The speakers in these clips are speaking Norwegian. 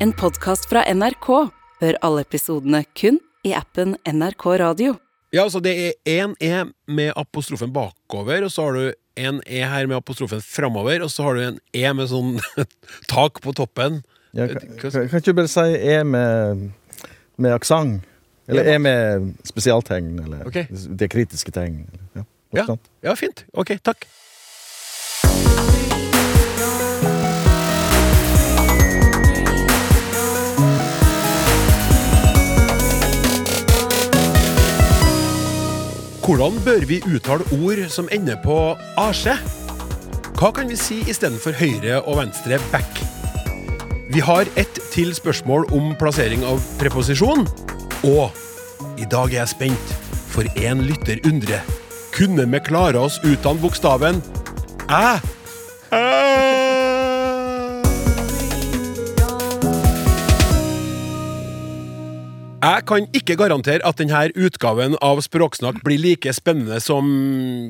En podkast fra NRK. Hør alle episodene kun i appen NRK Radio. Ja, altså det er én E med apostrofen bakover, og så har du en E her med apostrofen framover, og så har du en E med sånn tak på toppen. Ja, kan, kan, kan ikke du bare si E med, med aksent? Eller Ja. E med spesialtegn? Eller okay. det kritiske tegn? Ja, Ja, ja, fint. Ok, takk. Hvordan bør vi uttale ord som ender på asje? Hva kan vi si istedenfor høyre og venstre back? Vi har ett til spørsmål om plassering av preposisjon. Og i dag er jeg spent, for en lytter undrer. Kunne vi klare oss uten bokstaven æ? Æ? Jeg kan ikke garantere at denne utgaven av Språksnakk blir like spennende som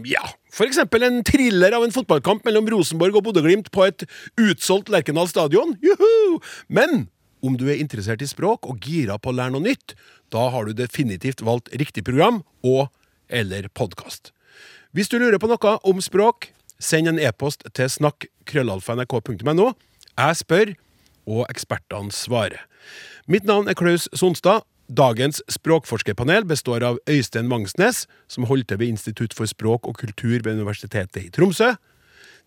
ja, eksempel en thriller av en fotballkamp mellom Rosenborg og Bodø-Glimt på et utsolgt Lerkendal stadion. Juhu! Men om du er interessert i språk og gira på å lære noe nytt, da har du definitivt valgt riktig program og eller podkast. Hvis du lurer på noe om språk, send en e-post til snakk.krøllalfa.nrk.no. Jeg spør, og ekspertene svarer. Mitt navn er Klaus Sonstad. Dagens språkforskerpanel består av Øystein Vangsnes, som holder til ved Institutt for språk og kultur ved Universitetet i Tromsø,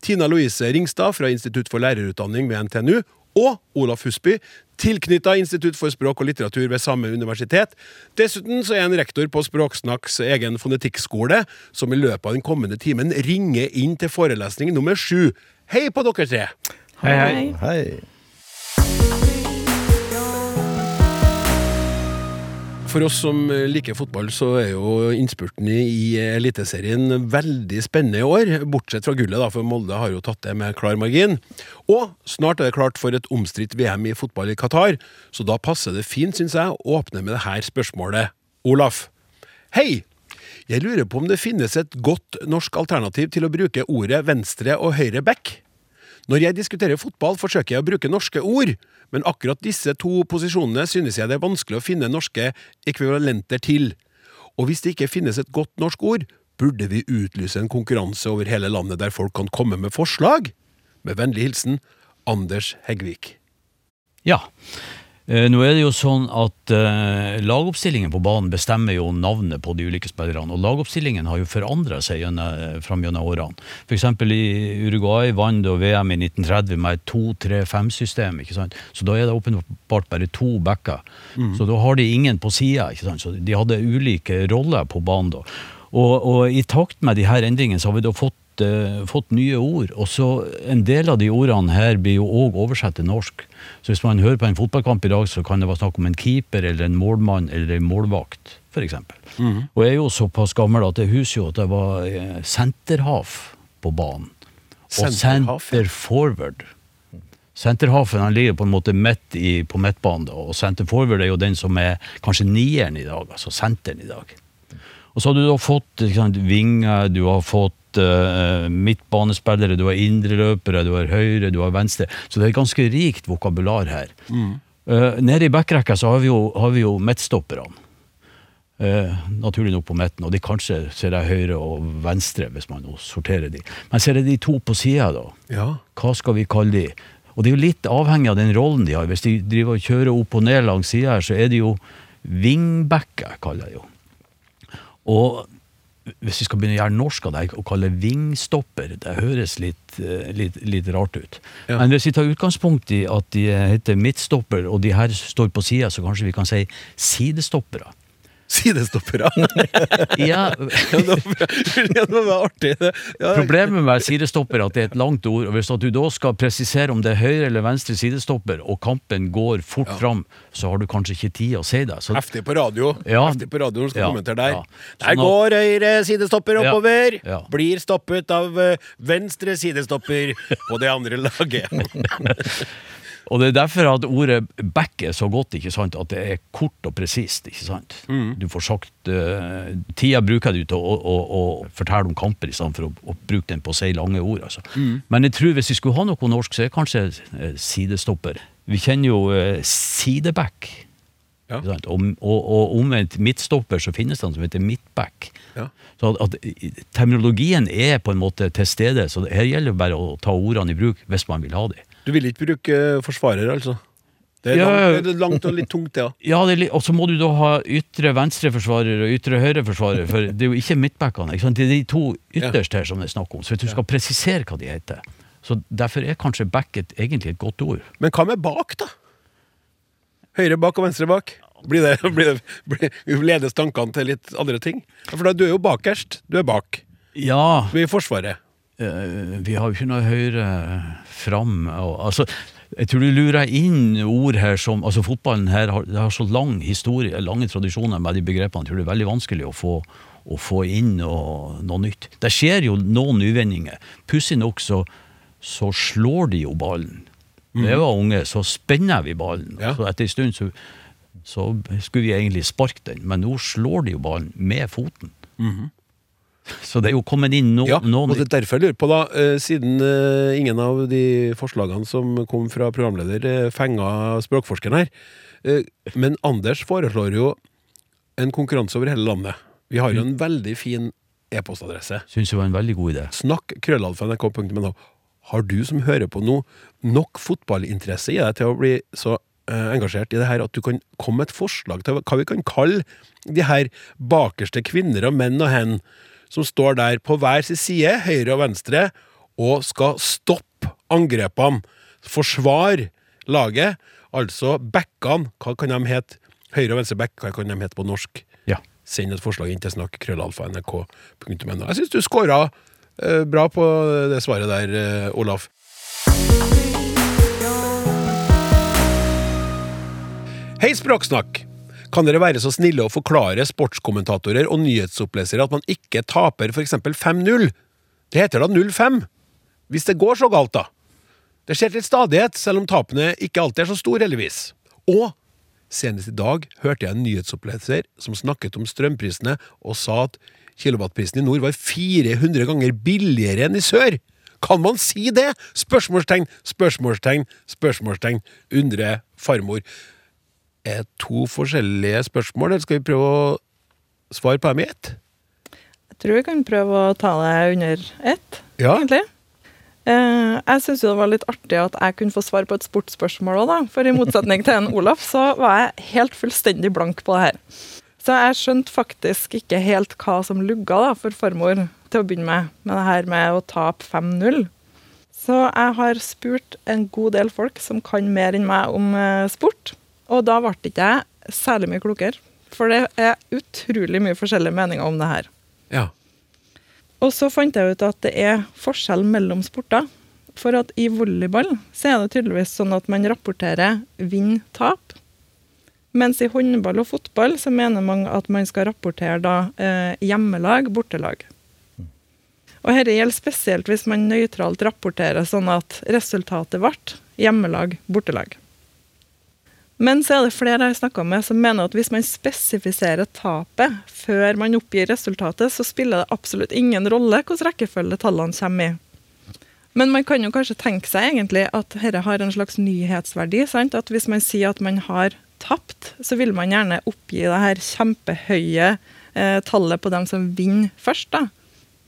Tina Louise Ringstad fra Institutt for lærerutdanning ved NTNU, og Olaf Husby, tilknytta Institutt for språk og litteratur ved samme universitet. Dessuten så er han rektor på Språksnakks egen fonetikkskole, som i løpet av den kommende timen ringer inn til forelesning nummer sju. Hei på dere tre! Hei, hei. Hei. For oss som liker fotball, så er jo innspurten i Eliteserien veldig spennende i år. Bortsett fra gullet, da, for Molde har jo tatt det med klar margin. Og snart er det klart for et omstridt VM i fotball i Qatar, så da passer det fint, syns jeg, å åpne med det her spørsmålet. Olaf. Hei! Jeg lurer på om det finnes et godt norsk alternativ til å bruke ordet venstre og høyre back? Når jeg diskuterer fotball, forsøker jeg å bruke norske ord, men akkurat disse to posisjonene synes jeg det er vanskelig å finne norske ekvivalenter til. Og hvis det ikke finnes et godt norsk ord, burde vi utlyse en konkurranse over hele landet der folk kan komme med forslag? Med vennlig hilsen Anders Heggvik. Ja. Eh, Nå er det jo sånn at eh, lagoppstillingen på banen bestemmer jo navnet på de ulike spillerne. Og lagoppstillingen har jo forandra seg gjennom, eh, fram gjennom årene. F.eks. i Uruguay vant da VM i 1930 med et 2-3-5-system. ikke sant? Så da er det åpenbart bare to backer. Så da har de ingen på sida. Så de hadde ulike roller på banen da. Og, og i takt med de her endringene så har vi da fått eh, fått nye ord. Og så En del av de ordene her blir jo òg oversatt til norsk. Så hvis man hører på en fotballkamp i dag, så kan det være snakk om en keeper eller en målmann eller en målvakt, f.eks. Og jeg er jo såpass gammel at jeg husker jo at det var eh, senterhaf på banen. Og center forward. Senterhafen han ligger på en måte midt i, på midtbanen, og center forward er jo den som er kanskje nieren i dag, altså senteren i dag. Og så har du da fått sant, vinger, du har fått midtbanespillere, du har indreløpere, du har høyre, du har venstre. Så det er et ganske rikt vokabular her. Mm. nede i backrekka så har vi jo, har vi jo midtstopperne. Eh, naturlig nok på midten, og de kanskje ser jeg høyre og venstre, hvis man nå sorterer de. Men ser jeg de to på sida, da? Ja. Hva skal vi kalle de? Og det er jo litt avhengig av den rollen de har. Hvis de driver og kjører opp og ned langs sida her, så er de jo wingbacker, kaller jeg det jo. Og hvis vi skal begynne å gjøre norsk av deg og kalle vingstopper, det høres litt, eh, litt, litt rart ut. Ja. Men hvis vi tar utgangspunkt i at de heter midtstopper, og de her står på sida, så kanskje vi kan si sidestoppere. Sidestoppere. Ja, ja, det var, ja, artig. Ja, Problemet med sidestopper er at det er et langt ord, og hvis du da skal presisere om det er høyre eller venstre sidestopper, og kampen går fort fram, så har du kanskje ikke tid å si det. Så, Heftig på radio. Ja. Heftig på radio skal Ja, kommentere der. ja. Der Sånn at- går høyre sidestopper oppover. ja. Blir stoppet av eh, venstre sidestopper på det andre laget. Og det er derfor at ordet back er så godt, ikke sant? at det er kort og presist. ikke sant? Du får sagt uh, Tida bruker du til å, å, å fortelle om kamper i stedet for å, å bruke den på å si lange ord. altså. Men jeg tror hvis vi skulle ha noe norsk, så er det kanskje uh, sidestopper. Vi kjenner jo uh, sideback. Ja. Og, og, og omvendt midtstopper, så finnes det en som heter midtback. Ja. Så at, at Terminologien er på en måte til stede, så her gjelder det bare å ta ordene i bruk hvis man vil ha dem. Du vil ikke bruke forsvarer, altså? Det er, Ja, langt, det er langt og litt tungt, det. Ja. Ja, det li- og så må du da ha ytre venstreforsvarer og ytre høyreforsvarer, for det er jo ikke midtbackene. Det er de to ytterst her som det er snakk om, så hvis du skal presisere hva de heter. Så Derfor er kanskje back et, egentlig et godt ord. Men hva med bak, da? Høyre bak og venstre bak? Blir det, blir det, blir, ledes tankene til litt andre ting? For da, du er jo bakerst. Du er bak. Ja, Du er i Forsvaret. Eh, vi har jo ikke noe høyre fram. Og, altså, jeg tror du lurer inn ord her som altså Fotballen her har, har så lang historie, lange tradisjoner med de begrepene. Jeg tror det er veldig vanskelig å få, å få inn noe, noe nytt. Det skjer jo noen uvendinger Pussig nok så, så slår de jo ballen. Da jeg var unge, så spenner vi ballen. Ja. Så etter en stund så, så skulle vi egentlig sparke den, men nå slår de jo ballen med foten. Så det er jo kommet inn no, Ja, noen og det er derfor jeg lurer på, da, eh, siden eh, ingen av de forslagene som kom fra programleder, eh, fenga språkforskeren her. Men Anders foreslår jo en konkurranse over hele landet. Vi har jo en veldig fin e-postadresse. Syns det var en veldig god idé. Snakk krøllalfa.nrk.no. Har du som hører på nå, nok fotballinteresse i deg til å bli så engasjert i det her at du kan komme med et forslag til hva vi kan kalle de her bakerste kvinner og menn og hen som står der på hver sin side, høyre og venstre, og skal stoppe angrepene, forsvare laget, altså backene, hva kan de hete? Høyre og venstre back, hva kan de hete på norsk? Ja. Send et forslag inn til snakk krøllalfa Jeg syns du scora eh, bra på det svaret der, eh, Olaf. Hei, Språksnakk! Kan dere være så snille å forklare sportskommentatorer og nyhetsopplesere at man ikke taper f.eks. 5-0? Det heter da 0-5. Hvis det går så galt, da. Det skjer til stadighet, selv om tapene ikke alltid er så store, heldigvis. Og senest i dag hørte jeg en nyhetsoppleser som snakket om strømprisene og sa at kilowattprisen i nord var 400 ganger billigere enn i sør. Kan man si det? Spørsmålstegn, spørsmålstegn, spørsmålstegn, undrer farmor. Er to forskjellige spørsmål, eller skal vi prøve å svare på dem i ett? Jeg tror vi kan prøve å ta det under ett, Ja. egentlig. Uh, jeg syns det var litt artig at jeg kunne få svar på et sportsspørsmål òg, da. For i motsetning til en Olaf, så var jeg helt fullstendig blank på det her. Så jeg skjønte faktisk ikke helt hva som lugga da, for farmor til å begynne med, med det her med å tape 5-0. Så jeg har spurt en god del folk som kan mer enn meg om eh, sport, og da ble ikke jeg særlig mye klokere. For det er utrolig mye forskjellige meninger om det her. Ja. Og så fant jeg ut at det er forskjell mellom sporter. For at i volleyball så er det tydeligvis sånn at man rapporterer vinn-tap. Mens i håndball og fotball så mener mange at man skal rapportere da eh, hjemmelag, bortelag. Og dette gjelder spesielt hvis man nøytralt rapporterer sånn at resultatet ble hjemmelag, bortelag. Men så er det flere jeg har med som mener at hvis man spesifiserer tapet før man oppgir resultatet, så spiller det absolutt ingen rolle hvilken rekkefølge tallene kommer i. Men man kan jo kanskje tenke seg egentlig at dette har en slags nyhetsverdi. Sant? At hvis man sier at man har tapt, så vil man gjerne oppgi det her kjempehøye eh, tallet på dem som vinner først. da.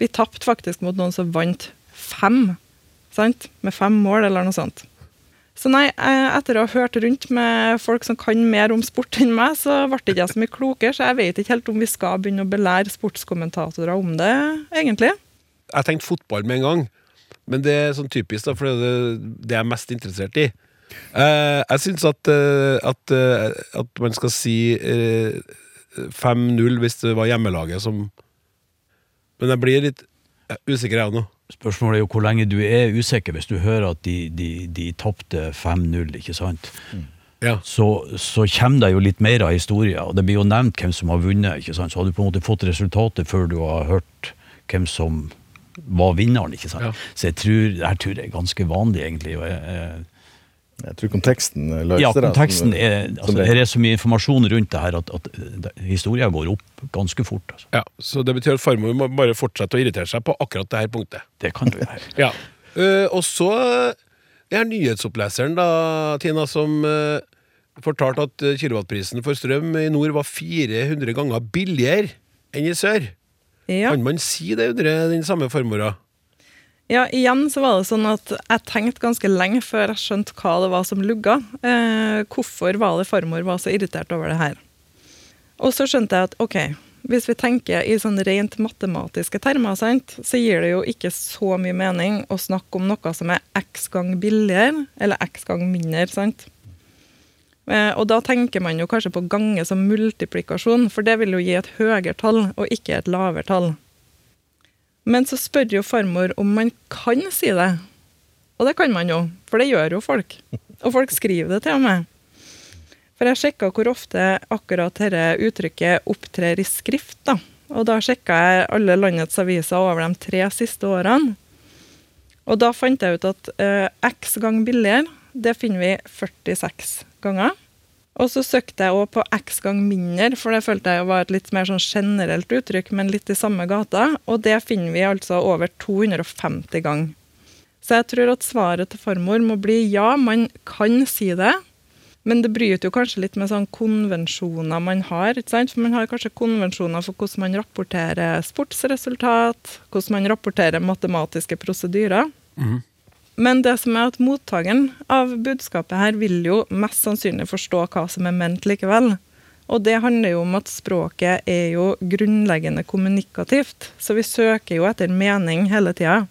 Vi tapte faktisk mot noen som vant fem, sant? med fem mål eller noe sånt. Så nei, eh, etter å ha hørt rundt med folk som kan mer om sport enn meg, så ble ikke jeg så mye klokere, så jeg vet ikke helt om vi skal begynne å belære sportskommentatorer om det, egentlig. Jeg tenkte fotball med en gang, men det er sånn typisk, da, for det er det, jeg er mest interessert i. Eh, jeg syns at, eh, at, at man skal si eh, 5-0 hvis det var hjemmelaget som Men jeg blir litt eh, usikker, jeg nå. Spørsmålet er jo hvor lenge du er usikker hvis du hører at de, de, de tapte 5-0, ikke sant? Ja. Så, så kommer det jo litt mer av historien, og det blir jo nevnt hvem som har vunnet. ikke sant? Så har du på en måte fått resultatet før du har hørt hvem som var vinneren. ikke sant? Ja. Så jeg tror, det her tror jeg er ganske vanlig, egentlig. og jeg, jeg, Jeg tror konteksten løser Ja, konteksten det. er altså. Det er så mye informasjon rundt det her at, at historia historien går opp ganske fort. Altså. Ja, Så det betyr at farmor må bare fortsette å irritere seg på akkurat det her punktet. Det kan du gjøre. Ja. Uh, og så det er nyhetsoppleseren, da, Tina, som uh, fortalte at eh, kilowattprisen for strøm i nord var 400 ganger billigere enn i sør. Ja. Kan man si det under den samme farmora? Ja, igjen så var det sånn at jeg tenkte ganske lenge før jeg skjønte hva det var som lugga. Eh, hvorfor var det farmor var så irritert over det her? Og så skjønte jeg at ok, hvis vi tenker i sånn rent matematiske termer, sant, så gir det jo ikke så mye mening å snakke om noe som er x gang billigere, eller x gang mindre, sant? Eh, og da tenker man jo kanskje på gange som multiplikasjon, for det vil jo gi et høyere tall, og ikke et lavere tall. Men så spør jo farmor om man kan si det. Og det kan man jo, for det gjør jo folk. Og folk skriver det til med. For jeg sjekka hvor ofte akkurat dette uttrykket opptrer i skrift. da. Og da sjekka jeg alle landets aviser over de tre siste årene. Og da fant jeg ut at eh, x gang billigere, det finner vi 46 ganger. Og så søkte jeg òg på x gang mindre, for det følte jeg var et litt mer sånn generelt uttrykk, men litt i samme gata. Og det finner vi altså over 250 ganger. Så jeg tror at svaret til farmor må bli ja, man kan si det. Men det bryter jo kanskje litt med sånn konvensjoner man har. ikke sant? For Man har kanskje konvensjoner for hvordan man rapporterer sportsresultat, hvordan man rapporterer matematiske prosedyrer. Men det som er at mottakeren av budskapet her vil jo mest sannsynlig forstå hva som er ment likevel. Og det handler jo om at språket er jo grunnleggende kommunikativt. Så vi søker jo etter mening hele tida.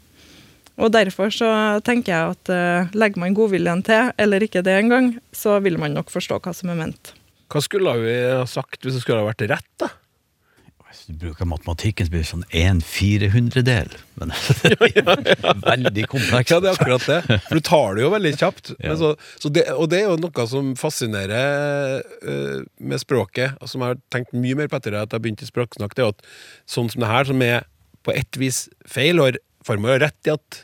Og derfor så tenker jeg at uh, legger man godviljen til, eller ikke det engang, så vil man nok forstå hva som er ment. Hva skulle ha sagt hvis det skulle ha vært rett, da? Bruker matematikken, så blir det sånn en firehundredel. Men veldig komplekst. Ja, det er akkurat det. For du tar det jo veldig kjapt. Ja. Men så, så det, og det er jo noe som fascinerer uh, med språket, og som jeg har tenkt mye mer på etter at jeg begynte i språksnakk, det er at sånn som det her, som er på ett vis feil, og farmor har rett i at,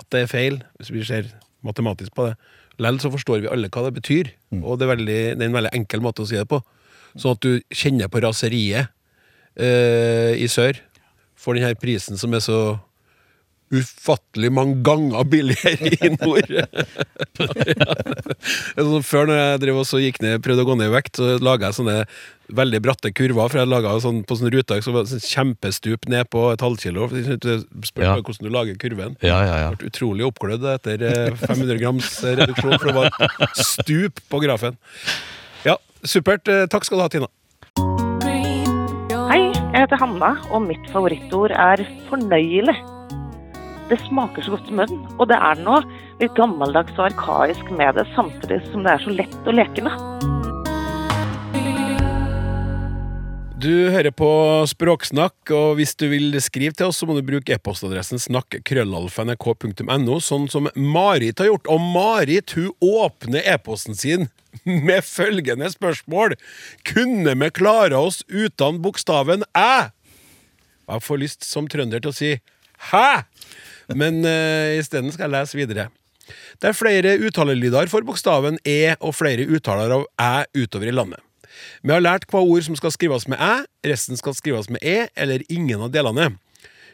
at det er feil, hvis vi ser matematisk på det. likevel så forstår vi alle hva det betyr, og det er, veldig, det er en veldig enkel måte å si det på. Sånn at du kjenner på raseriet eh, i sør for denne prisen som er så ufattelig mange ganger billigere i nord. ja. før når jeg drev og så gikk ned, prøvde å gå ned i vekt, så laga jeg sånne veldig bratte kurver. For jeg laget sånn, På sånne ruta så var det sånn kjempestup ned på et halvkilo. Spør Ja. hvordan du lager kurven. Ja, ja, ja. Ble utrolig oppglødd etter eh, 500 grams eh, reduksjon, for det var stup på grafen. Ja, supert. Eh, Takk skal du ha, Tina. Heter Hanna, og mitt favorittord er fornøyelig. Det smaker så godt i munnen, og det er noe litt gammeldags og arkaisk med det, samtidig som det er så lett og lekende. Du hører på Språksnakk, og hvis du vil skrive til oss, så må du bruke e-postadressen snakk.krøllalfa.nrk.no, sånn som Marit har gjort. Og Marit hun åpner e-posten sin med følgende spørsmål. Kunne vi klare oss uten bokstaven æ? Jeg får lyst som trønder til å si hæ? Men uh, isteden skal jeg lese videre. Det er flere uttalelyder for bokstaven e og flere uttaler av æ utover i landet. Vi har lært hva ord som skal skrives med æ, resten skal skrives med e, eller ingen av delene.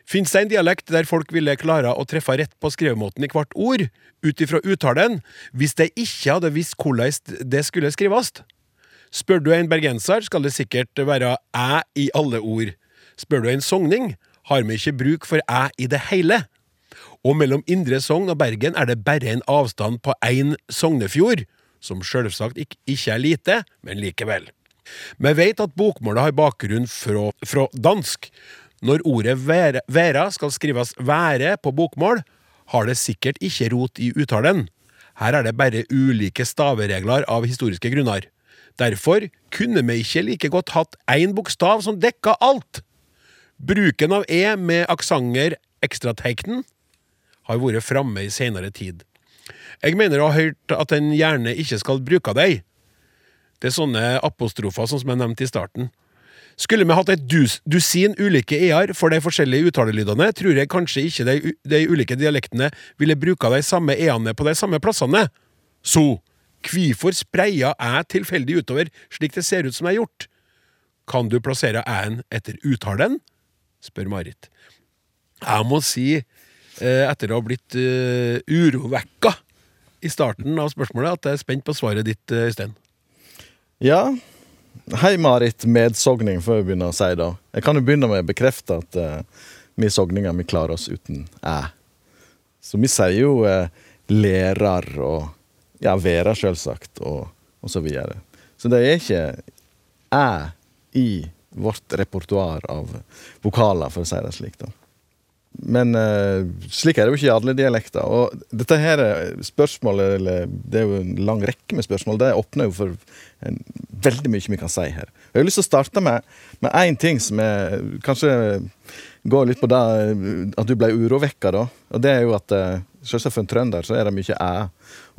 Fins det en dialekt der folk ville klare å treffe rett på skrivemåten i hvert ord, ut ifra uttalen, hvis de ikke hadde visst hvordan det skulle skrives? Spør du en bergenser, skal det sikkert være æ i alle ord. Spør du en sogning, har vi ikke bruk for æ i det hele. Og mellom Indre Sogn og Bergen er det bare en avstand på én Sognefjord, som selvsagt ikke er lite, men likevel. Vi vet at bokmålet har bakgrunn fra, fra dansk. Når ordet være, skal skrives være på bokmål, har det sikkert ikke rot i uttalen. Her er det bare ulike staveregler av historiske grunner. Derfor kunne vi ikke like godt hatt én bokstav som dekka alt. Bruken av e med aksenter ekstrateiknen har vært framme i senere tid. Jeg mener å ha hørt at en gjerne ikke skal bruke deg. Det er sånne apostrofer sånn som jeg nevnte i starten. Skulle vi hatt et dus, dusin ulike e-er for de forskjellige uttalelydene, tror jeg kanskje ikke de, de ulike dialektene ville bruka de samme e-ene på de samme plassene. Så, hvorfor spreia jeg tilfeldig utover slik det ser ut som det er gjort? Kan du plassere æ-en etter uttalen? spør Marit. Jeg må si, etter å ha blitt uh, urovekka i starten av spørsmålet, at jeg er spent på svaret ditt, eh, Øystein. Ja. Hei, Marit Medsogning, før vi begynner å si det. Jeg kan jo begynne med å bekrefte at uh, vi sogninger vi klarer oss uten æ. Så vi sier jo uh, lærer og ja, være, selvsagt, og, og så videre. Så det er ikke æ i vårt repertoar av vokaler, for å si det slik. da. Men uh, slik er det jo ikke i alle dialekter. Og dette her spørsmålet, eller det er jo en lang rekke med spørsmål, det åpner jo for en, veldig mye vi kan si her. Jeg har lyst til å starte med, én ting som er, kanskje går litt på det at du ble urovekka, da. Og det er jo at uh, selvsagt for en trønder så er det mye æ.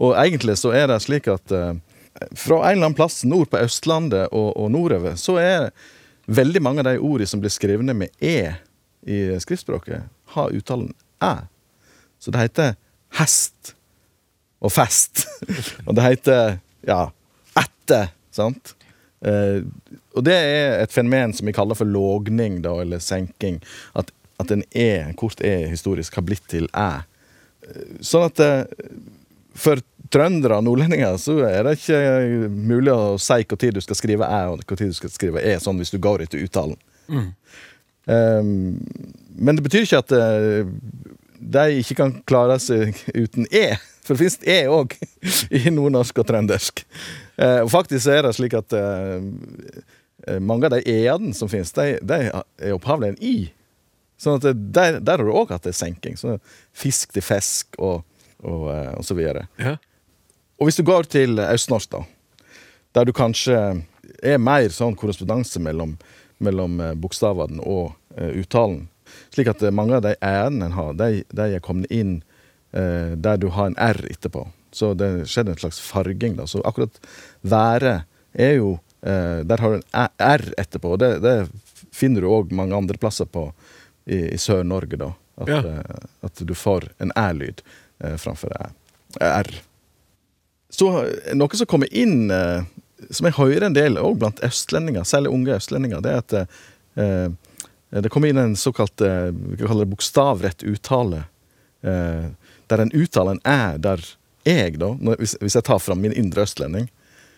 Og egentlig så er det slik at uh, fra en eller annen plass nord på Østlandet og, og nordover, så er veldig mange av de ordene som blir skrevet med e i skriftspråket, har uttalen æ. Så det heter hest og fest. og det heter ja, ette, sant? Eh, og det er et fenomen som vi kaller for lågning, da, eller senking. At, at en e, en kort e historisk, har blitt til æ. Eh, Sånn at eh, for trøndere og nordlendinger så er det ikke mulig å si når du skal skrive æ og når du skal skrive e, sånn hvis du går etter uttalen. Um, men det betyr ikke at eh, de ikke kan klare seg uten e. For det fins e òg i nordnorsk og trøndersk. Eh, og faktisk er det slik at eh, mange av de e-ene som fins, de, de er opphavlig en i. Sånn at der, der har du òg hatt en senking. Så fisk til fisk og, og, og så videre. Ja. Og hvis du går til østnorsk, da, der du kanskje er mer sånn korrespondanse mellom, mellom bokstavene og uttalen, slik at eh, mange av de æ-ene en har, de, de er kommet inn eh, der du har en r etterpå. Så det skjedde en slags farging. da. Så akkurat være er jo eh, Der har du en r etterpå. og Det, det finner du òg mange andre plasser på i, i Sør-Norge, da. At, Ja. eh, at du får en æ-lyd eh, framfor æ. r. Så eh, noe som kommer inn, eh, som jeg hører en del òg blant østlendinger, særlig unge østlendinger, det er at eh, det kommer inn en såkalt eh, vi kan kalle det bokstavrett uttale. Eh, der en uttaler en æ der jeg, da, hvis, jeg tar fram min indre østlending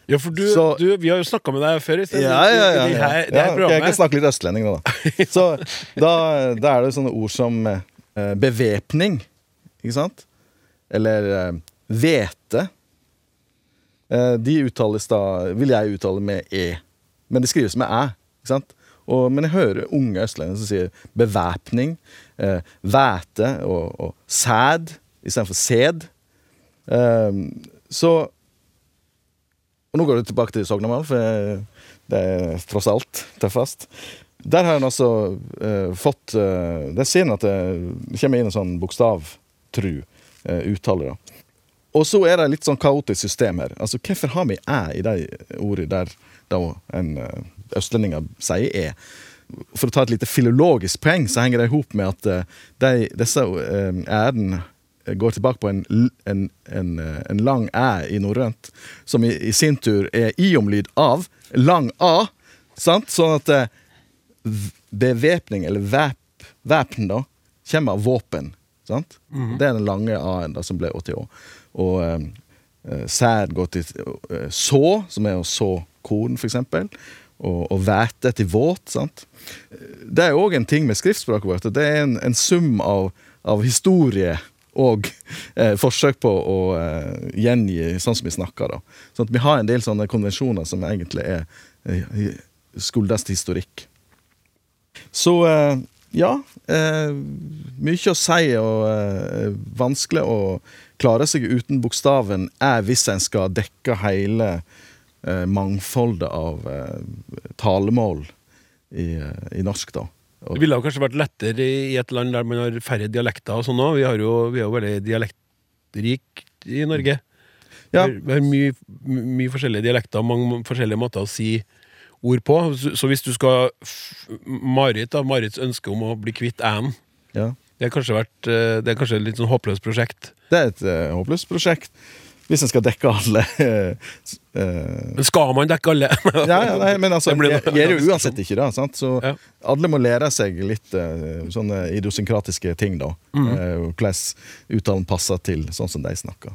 Ja, for du, Så- du, vi har jo snakka med deg før. Øystein, ja, ja, ja, ja. her, ja her ok, Jeg kan snakke litt østlending nå, da. Så da, da er det sånne ord som eh, bevæpning, ikke sant? Eller eh, hvete. Eh, de uttales da Vil jeg uttale med e, men det skrives med æ. ikke sant? Og, men jeg hører unge østlendinger som sier bevæpning, eh, væte og, og sæd istedenfor sæd. Eh, så og nå går du tilbake til Sognamal, for det er tross alt tøffest. Der har en altså eh, fått eh, Der ser en at det kommer inn en sånn bokstavtru eh, uttale. Og så er det litt sånn kaotisk system her. Altså, Hvorfor har vi æ i de ordene der da en østlendinger østlending sier er For å ta et lite filologisk poeng, så henger det i hop med at eh, de, disse æren går tilbake på en, en, en, eh, en lang æ i norrønt, som i, i sin tur er i-omlyd av lang a. Sant? Sånn at eh, bevæpning, eller væp, væpn, da, kommer av våpen. Sant? Det er den lange a-en som ble 80 år. Og eh, eh, sæd går til uh, så, som er å så korn, eksempel. Og, og væte til våt. sant? Det er òg en ting med skriftspråket vårt. Det er en, en sum av, av historie og eh, forsøk på å eh, gjengi sånn som vi snakker. da. Sånn at Vi har en del sånne konvensjoner som egentlig er eh, skuldes historikk. Så eh, ja. Eh, mye å si og eh, vanskelig å klare seg uten bokstaven er hvis en skal dekke hele eh, mangfoldet av eh, talemål i, eh, i norsk, da. Og- Det ville jo kanskje vært lettere i et land der man har færre dialekter og sånn òg. Vi, vi er jo veldig dialektrik i Norge. Ja. Vi har- mye, mye forskjellige dialekter mange forskjellige måter å si ord på. Så, hvis du skal Marit, da, Marits ønske om å bli kvitt æ-en, ja. det eh, Det er kanskje et litt sånn håpløst prosjekt. Det er et uh, håpløst prosjekt. Hvis en skal dekke alle eh, eh, skal man dekke alle? Ja, ja, nei, men altså, Det jeg gjør jo uansett ikke det. Sant? Så Ja. alle må lære seg litt eh, sånne idiosynkratiske ting, da. Mm. Eh, hvordan uttalen passer til sånn som de snakker.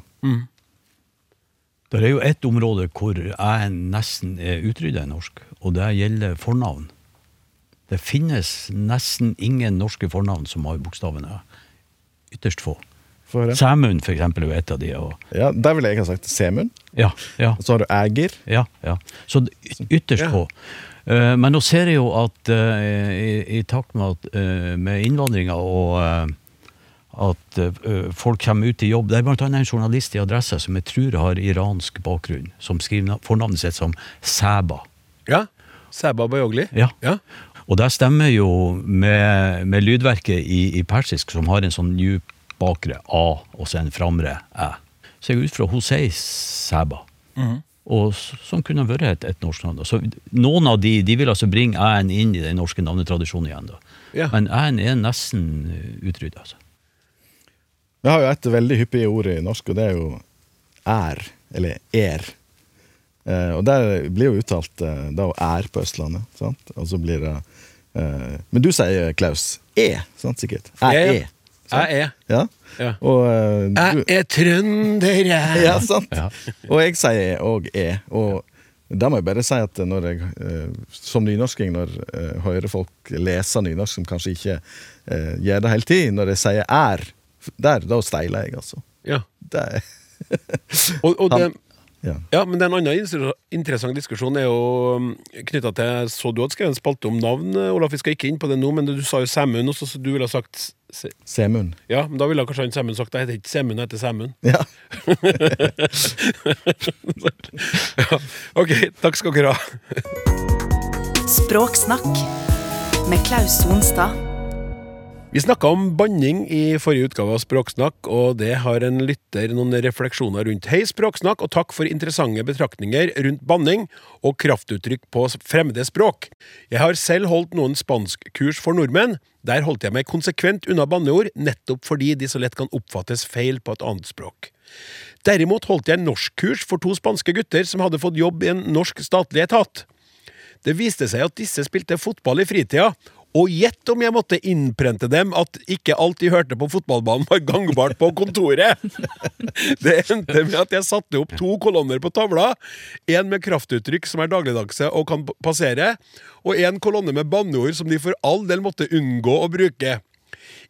Det er jo ett område hvor jeg nesten er utrydda i norsk, og det gjelder fornavn. Det finnes nesten ingen norske fornavn som har bokstaven Æ. Ytterst få. Sæmund, for eksempel, er jo et av de. Og, Ja, Der ville jeg ha sagt Semund. ja, ja, så har du Ægir. ja, ja. Så ytterst Ja. få. Eh, men nå ser jeg jo at eh, i, i takt med, at, eh, med innvandringa og at folk kommer ut i jobb Det er bl.a. en journalist i Adresse som jeg tror har iransk bakgrunn, som skriver na- fornavnet sitt som Sæba. Ja. Sæba Bayogli? Ja. ja. Og det stemmer jo med, med lydverket i, i persisk, som har en sånn djup bakre A og så en framre Æ. Så jeg går ut fra Hosei Sæba. Mm. Og som kunne vært et, et norsk navn. Så noen av de de vil altså bringe Æ-en inn i den norske navnetradisjonen igjen. da. Ja. Men Æ-en er nesten utrydda. Altså. Vi har jo et veldig hyppig ord i norsk, og det er jo er, eller er. Eh, og der blir jo uttalt eh, da er på Østlandet, sant? Og så blir det eh, Men du sier, Klaus, e, sant sikkert? Æ, Ja, ja. e. sant? Jeg er. Ja. Ja. Og uh, du, Jeg er trønder, jeg. Ja, sant. Ja. Og jeg sier òg e. Og da må jeg bare si at når jeg, uh, som nynorsking, når jeg hører folk lese nynorsk som kanskje ikke eh, gjør det hele tid, når jeg sier er, der, da steiler jeg, altså. Ja. Det Og, og det, ja. ja, men en annen interessant diskusjon er jo knytta til Så du hadde skrevet en spalte om navn, Olaf. Vi skal ikke inn på det nå, men du sa jo Semund også, så du ville ha sagt Se- Semund. Ja, men da ville kanskje han Semund sagt Jeg heter ikke Semund, jeg heter Semund. Ja. ja. Ok, takk skal dere ha. Språksnakk med Klaus Sonstad. Vi snakka om banning i forrige utgave av Språksnakk, og det har en lytter noen refleksjoner rundt. Hei, Språksnakk, og takk for interessante betraktninger rundt banning og kraftuttrykk på fremmede språk. Jeg har selv holdt noen spanskkurs for nordmenn. Der holdt jeg meg konsekvent unna banneord, nettopp fordi de så lett kan oppfattes feil på et annet språk. Derimot holdt jeg norskkurs for to spanske gutter som hadde fått jobb i en norsk statlig etat. Det viste seg at disse spilte fotball i fritida, og gjett om jeg måtte innprente dem at ikke alt de hørte på fotballbanen var gangbart på kontoret! Det endte med at jeg satte opp to kolonner på tavla. En med kraftuttrykk som er dagligdagse og kan passere, og en kolonne med banneord som de for all del måtte unngå å bruke.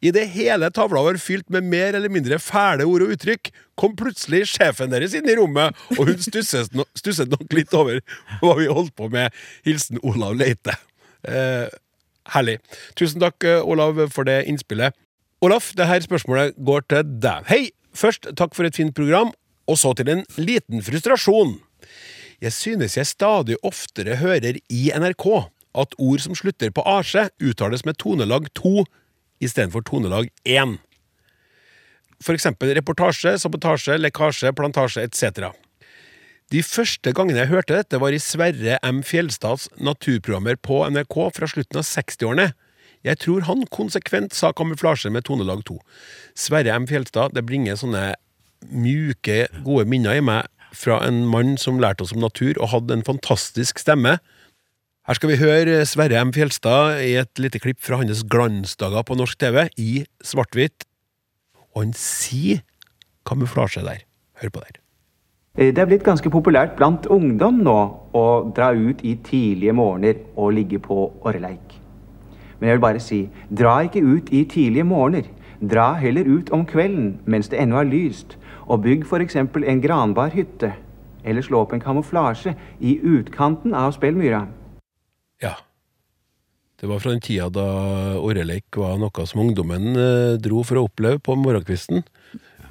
I det hele tavla var fylt med mer eller mindre fæle ord og uttrykk, kom plutselig sjefen deres inn i rommet, og hun stusset, no stusset nok litt over hva vi holdt på med. Hilsen Olav Leite. Eh, herlig. Tusen takk, eh, Olav, for det innspillet. Olaf, dette spørsmålet går til deg. Hei! Først, takk for et fint program, og så til en liten frustrasjon. Jeg synes jeg stadig oftere hører i NRK at ord som slutter på asje, uttales med tonelag 2 istedenfor tonelag 1. For eksempel reportasje, sabotasje, lekkasje, plantasje etc. De første gangene jeg hørte dette, var i Sverre M. Fjelstads naturprogrammer på NRK fra slutten av 60-årene. Jeg tror han konsekvent sa kamuflasje med tonelag 2. Sverre M. Fjelstad, det bringer sånne mjuke, gode minner i meg fra en mann som lærte oss om natur og hadde en fantastisk stemme. Her skal vi høre Sverre M. Fjelstad i et lite klipp fra hans glansdager på norsk TV i svart-hvitt. Og han sier kamuflasje der. Hør på der. Eh, Det er blitt ganske populært blant ungdom nå å dra ut i tidlige morgener og ligge på orreleik. Men jeg vil bare si, dra ikke ut i tidlige morgener. Dra heller ut om kvelden mens det ennå er lyst, og bygg f.eks. en granbar hytte. Eller slå opp en kamuflasje i utkanten av Spellmyra. Ja. Det var fra den tida da orreleik var noe som ungdommen eh, dro for å oppleve på morgenkvisten.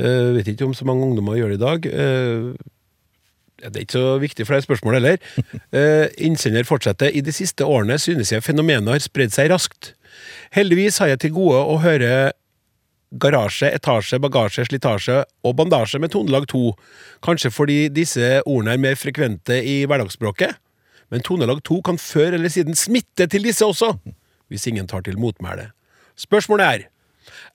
Eh, vet ikke om så mange ungdommer gjør det i dag. Det er ikke så viktig for deg spørsmål heller. Eh, innsender fortsetter. I de siste årene synes jeg fenomenet har spredd seg raskt. Heldigvis har jeg til gode å høre garasje, etasje, bagasje, slitasje og bandasje med tonelag 2. Kanskje fordi disse ordene er mer frekvente i hverdagsspråket? Men tonelag 2 kan før eller siden smitte til disse også, hvis ingen tar til motmæle. Spørsmålet er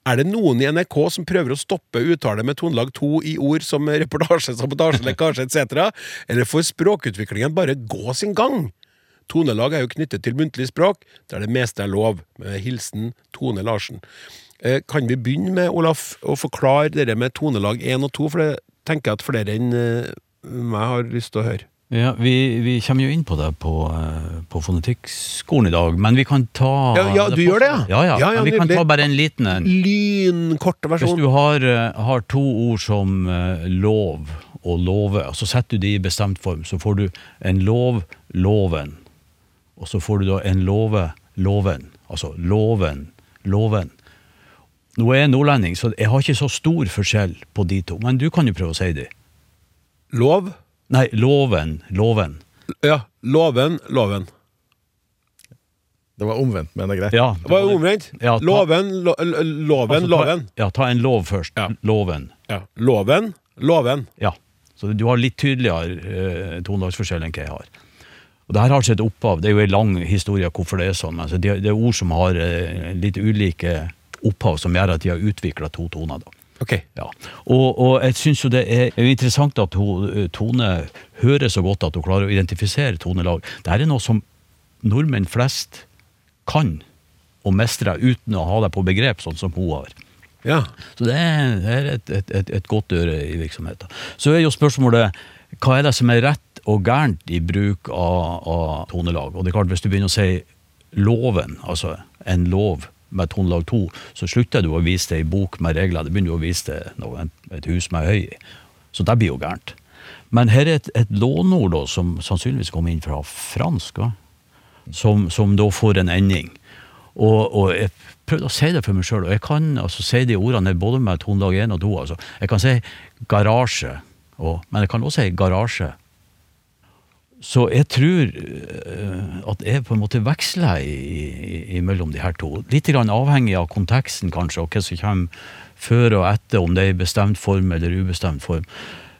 Er det noen i NRK som prøver å stoppe uttale med tonelag to i ord som reportasje, sabotasje, lekkasje etc., eller får språkutviklingen bare gå sin gang? Tonelag er jo knyttet til muntlig språk, der det meste er lov. Med hilsen Tone Larsen. Eh, Kan vi begynne med, Olaf, å forklare det med tonelag én og to, for det tenker jeg at flere enn eh, meg har lyst til å høre. Ja, vi, vi kommer jo inn på det på, eh, på fonetikkskolen i dag, men vi kan ta Ja, ja, du gjør det, ja? Ja, ja, Ja, vi kan ta bare en liten en. versjon. Hvis du har, eh, har to ord som eh, lov og love, og så setter du de i bestemt form, så får du en lov, loven, og så får du da en love, loven. Altså loven, loven. Nå er jeg nordlending, så jeg har ikke så stor forskjell på de to, men du kan jo prøve å si de. Lov. Nei, loven, loven. Ja. Loven, loven. Det var omvendt, men det er greit. Ja, Det var omvendt. Ja, ta- Loven, lo, loven, Altså, ta- loven. Ja, ta en lov først. Ja. Loven. Ja. Loven, loven. Ja. Så du har litt tydeligere eh, tonedagsforskjell enn hva jeg har. Og det her har sitt opphav. Det er jo en lang historie hvorfor det er sånn. Altså, det, det er ord som har eh, litt ulike opphav, som gjør at de har utvikla to toner. da. Ok. Ja. Og, og jeg syns jo det er er interessant at hun, eh, Tone hører så godt at hun klarer å identifisere tonelag. Dette er noe som nordmenn flest kan og mestrer uten å ha det på begrep, sånn som hun har. Ja. Så det er, det er et, et, et, et godt øre i virksomheten. Så er jo spørsmålet hva er det som er rett og gærent i bruk av, av tonelag? Og det er klart, hvis du begynner å si loven, altså en lov med tonelag to, så slutter du å vise det i bok med regler. Det begynner du å vise det noe, et hus med høy i. Så det blir jo gærent. Men her er et, et låneord da, som sannsynligvis kommer inn fra fransk, som, som da får en ending. Og, og jeg prøvde å si det for meg sjøl, og jeg kan altså si de ordene både med tonelag 1 og 2. Altså. Jeg kan si garasje, og, men jeg kan også si garasje. Så jeg tror eh, at jeg på en måte veksler imellom de her to. Litt avhengig av konteksten, kanskje, og hva som kommer før og etter, om det er i bestemt form eller ubestemt form.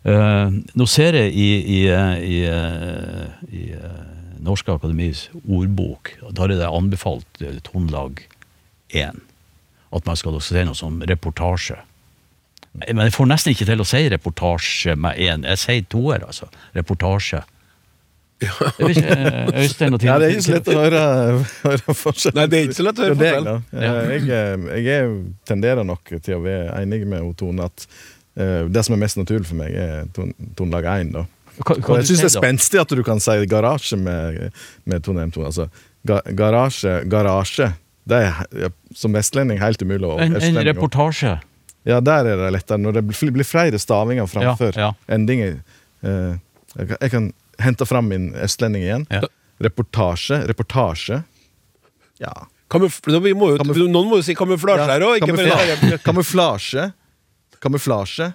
Eh, nå ser jeg i, i, eh, i, i Norske Akademis ordbok, og der er det anbefalt tonelag 1. At man skal også si noe som reportasje. Men jeg får nesten ikke til å si reportasje med én. Jeg sier toer, altså. Reportasje. Jeg vet ikke, eh, Øystein og Tine. Ja, det er ikke så lett å høre, høre forskjell. Nei, det er ikke så lett å høre forskjell. Eh, Jeg, eh, jeg er, tenderer nok til å være enig med Tone at uh, det som er mest naturlig for meg, er ton, tonelag 1. Da. Hva, hva jeg syns det er spenstig at du kan si garasje med, med tone M2. Altså, ga, garasje, garasje. Det er som vestlending helt umulig. å- En, en reportasje. Ja, der er det lettere. Når det blir blir flere stavinger framfor Ja, ja. endinger. Uh, jeg, kan, jeg kan hente fram min østlending igjen. Ja. Reportasje. Reportasje. Ja. Kamuf vi må jo, Kamuf- noen må jo si kamuflasje her òg. kamufla kamuflasje. Kamuflasje.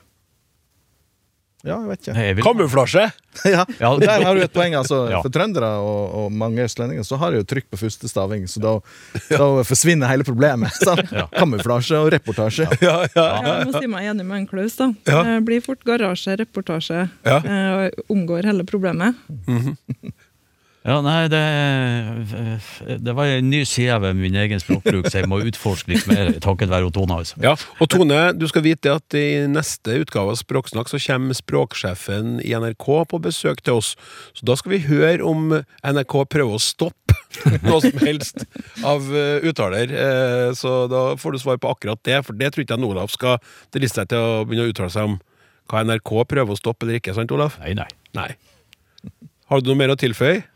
Ja, jeg vet ikke. Nei, jeg vil- Kamuflasje! ja, Ja, og Der har du et poeng. altså Ja. For trøndere og, og mange østlendinger så har de jo trykk på første staving, så da, da forsvinner hele problemet. Sant? Kamuflasje og reportasje. Ja, ja. Ja, jeg må si meg enig med en Klaus. da. Ja. Det blir fort garasje, reportasje, Ja. eh, og omgår hele problemet. Ja, nei, det, det var en ny side ved min egen språkbruk, så jeg må utforske litt mer takket være Tone. Altså. Ja, og Tone, du skal vite at i neste utgave av Språksnakk så kommer språksjefen i NRK på besøk til oss. Så da skal vi høre om NRK prøver å stoppe noe som helst av eh, uttaler. Eh, Så da får du svar på akkurat det, for det tror ikke jeg Olaf skal driste seg til å begynne å uttale seg om hva NRK prøver å stoppe eller ikke, sant Olaf? Nei, nei. Nei. Har du noe mer å tilføye?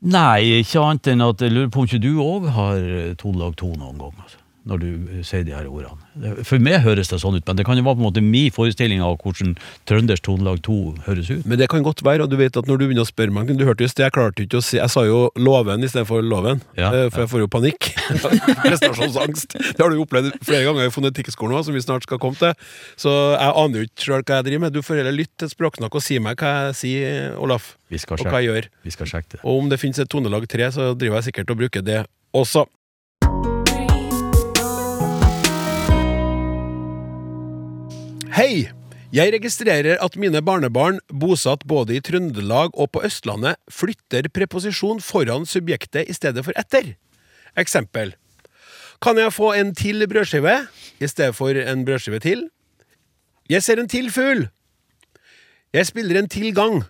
Nei, ikke annet enn at jeg lurer på om ikke du òg har to tonelag to noen gang. Altså, når du eh, sier de her ordene. For meg høres det sånn ut, men det kan jo være på en måte min forestilling av hvordan trønders tonelag 2 høres ut. Men det kan godt være, og du vet at når du begynner å spørre meg Du hørte just det, jeg klarte ikke å si Jeg sa jo loven istedenfor loven, Ja, eh, for jeg får jo panikk. Prestasjonsangst. Det har du jo opplevd flere ganger i fonetikkskolen òg, som vi snart skal komme til. Så jeg aner jo ikke sjøl hva jeg driver med. Du får heller lytte til Språksnakk og si meg hva jeg sier, Olaf, og hva jeg gjør. Og om det finnes et tonelag 3, så driver jeg sikkert og bruker det også. Hei! Jeg registrerer at mine barnebarn, bosatt både i Trøndelag og på Østlandet, flytter preposisjon foran subjektet i stedet for etter. Eksempel. Kan jeg få en til brødskive i stedet for en brødskive til? Jeg ser en til fugl. Jeg spiller en til gang.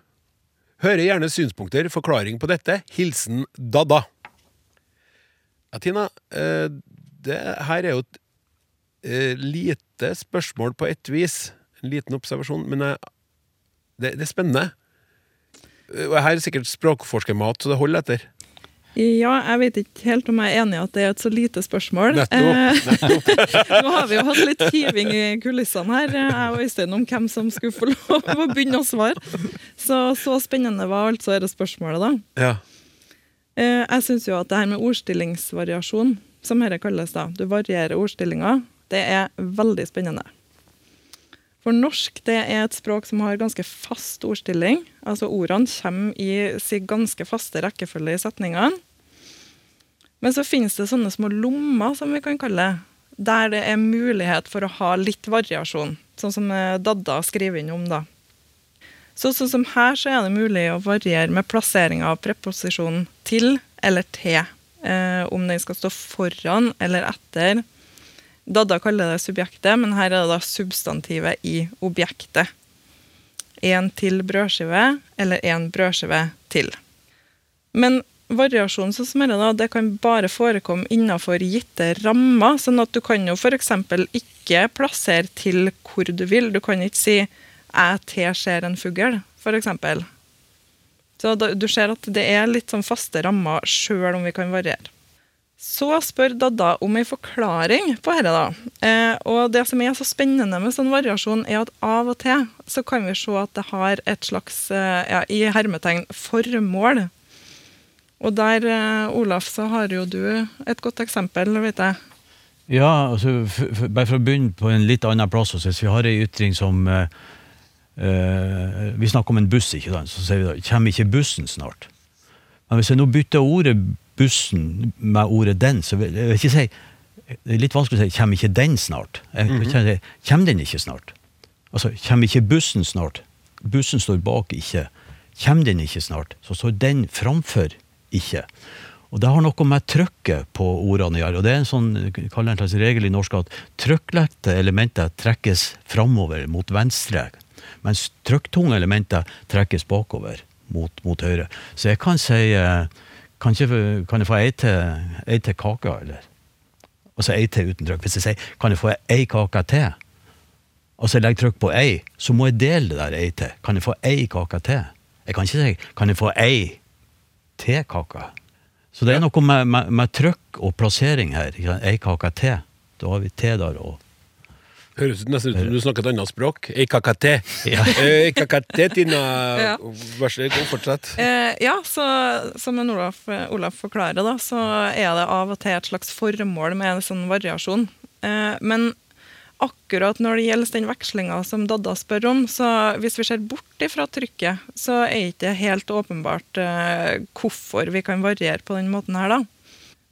Hører gjerne synspunkter, forklaring på dette. Hilsen Dada. Ja, Tina, eh, det her er jo et eh, lite spørsmål på ett vis. En liten observasjon, men jeg, det, det er spennende. Eh, Og her er sikkert språkforskermat, så det holder etter. Ja, jeg vet ikke helt om jeg er enig i at det er et så lite spørsmål. Nettopp, nettopp. Nå har vi jo hatt litt hiving i kulissene her, jeg og Øystein, om hvem som skulle få lov å begynne å svare. Så så spennende var altså dette spørsmålet, da. Ja. Eh, Jeg syns jo at det her med ordstillingsvariasjon, som dette kalles, da, du varierer ordstillinga, det er veldig spennende. For norsk det er et språk som har ganske fast ordstilling. Altså Ordene kommer i sin ganske faste rekkefølge i setningene. Men så finnes det sånne små lommer, som vi kan kalle det, der det er mulighet for å ha litt variasjon. Sånn som eh, Dadda skriver inn om, da. Så sånn som her så er det mulig å variere med plassering av preposisjonen til eller til. Eh, om den skal stå foran eller etter. Dadda kaller det subjektet, men her er det da substantivet i objektet. En til brødskive eller en brødskive til. Men variasjon sånn som dette det kan bare forekomme innenfor gitte rammer. sånn at du kan jo f.eks. ikke plassere til hvor du vil. Du kan ikke si 'jeg til ser en fugl', f.eks. Så da, du ser at det er litt sånn faste rammer sjøl om vi kan variere. Så spør Dadda om en forklaring på dette. da. Eh, og det som er så spennende med sånn variasjon, er at av og til så kan vi se at det har et slags, eh, ja, i hermetegn, formål. Og der, eh, Olaf, så har jo du et godt eksempel, vet jeg. Ja, altså, bare for å begynne på en litt annen plass. Også, vi har ei ytring som eh, eh, Vi snakker om en buss, ikke sant? så sier vi da 'kommer ikke bussen snart'? Men hvis jeg nå bytter ordet 'bussen' med ordet 'den', så vil jeg ikke si Det er litt vanskelig å si 'kommer ikke den snart'? Kan si 'Kommer den ikke snart'? Altså, 'kommer ikke bussen snart'? Bussen står bak ikke. Kommer den ikke snart, så står den framfor ikke. Og det har noe med trykket på ordene å gjøre. og Det er en sånn kaller en slags regel i norsk at trykklette elementer trekkes framover mot venstre, mens trykktunge elementer trekkes bakover mot, mot høyre. Så jeg kan si eh, Kan, ikke, kan jeg få ei til, ei til kake, eller? Altså ei til uten trykk. Hvis jeg sier kan jeg få ei kake til, og jeg legger trykk på ei, så må jeg dele det der ei til. Kan jeg få ei kake til? Jeg kan ikke si kan jeg få ei til kake? Så det er noe med, med, med trykk og plassering her. Ei kake til. Da har vi te der og Høres ut nesten ut som du snakker et annet språk. EKKT. Ja. Eh, EKKT, Tina. Ja. Vær så god, fortsett. Eh, ja, så som en Olaf, Olaf forklarer, da, så er det av og til et slags formål med en sånn variasjon. Eh, men akkurat når det gjelder den vekslinga som Dadda spør om, så hvis vi ser bort ifra trykket, så er det ikke helt åpenbart eh, hvorfor vi kan variere på den måten her, da.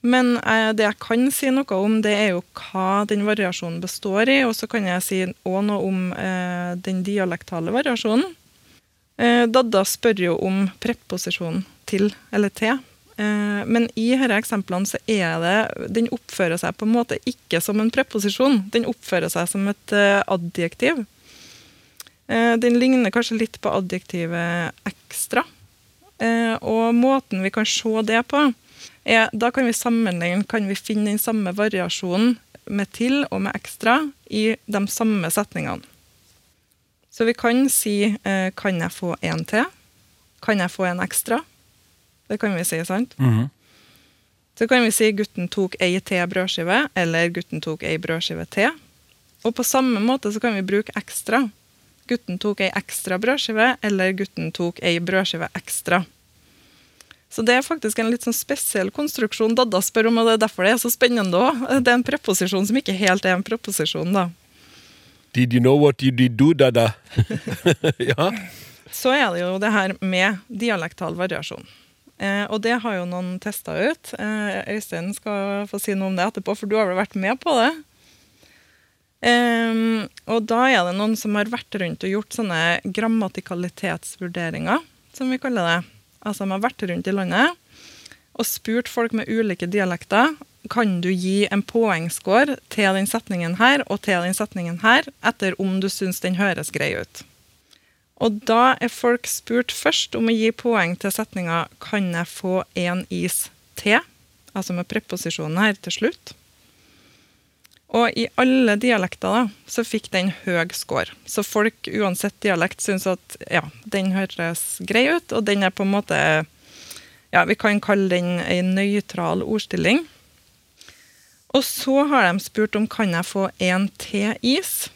Men eh, det jeg kan si noe om, det er jo hva den variasjonen består i, og så kan jeg si òg noe om eh, den dialektale variasjonen. Eh, Dadda spør jo om preposisjonen til eller til. Eh, men i disse eksemplene så er det Den oppfører seg på en måte ikke som en preposisjon. Den oppfører seg som et eh, adjektiv. Eh, den ligner kanskje litt på adjektivet ekstra. Og måten vi kan se det på, er Da kan vi sammenligne, kan vi finne den samme variasjonen med til og med ekstra i de samme setningene. Så vi kan si eh, 'Kan jeg få en til?' 'Kan jeg få en ekstra?' Det kan vi si, sant? Så kan vi si 'gutten tok ei til brødskive', eller 'gutten tok ei brødskive til'. Og på samme måte så kan vi bruke ekstra. 'Gutten tok ei ekstra brødskive', eller 'gutten tok ei brødskive ekstra'. Så det er faktisk en litt sånn spesiell konstruksjon Dadda spør om, og det er derfor det er så spennende òg. Det er en preposisjon som ikke helt er en preposisjon, da. Did you know what you did do, Dada? ja. Så er det jo det her med dialektal variasjon. Eh, og det har jo noen testa ut. Eh, Øystein skal få si noe om det etterpå, for du har vel vært med på det? Eh, og da er det noen som har vært rundt og gjort sånne grammatikalitetsvurderinger, som vi kaller det. Altså de har vært rundt i landet og spurt folk med ulike dialekter kan du gi en poengscore til den setningen her og til den setningen her, etter om du syns den høres grei ut. Og da er folk spurt først om å gi poeng til setninga 'Kan jeg få én is til?' Altså med preposisjonen her til slutt. Og i alle dialekter da, så fikk den høy score. Så folk, uansett dialekt, syns at ja, den høres grei ut, og den er på en måte Ja, vi kan kalle den ei nøytral ordstilling. Og så har de spurt om kan jeg få en til is.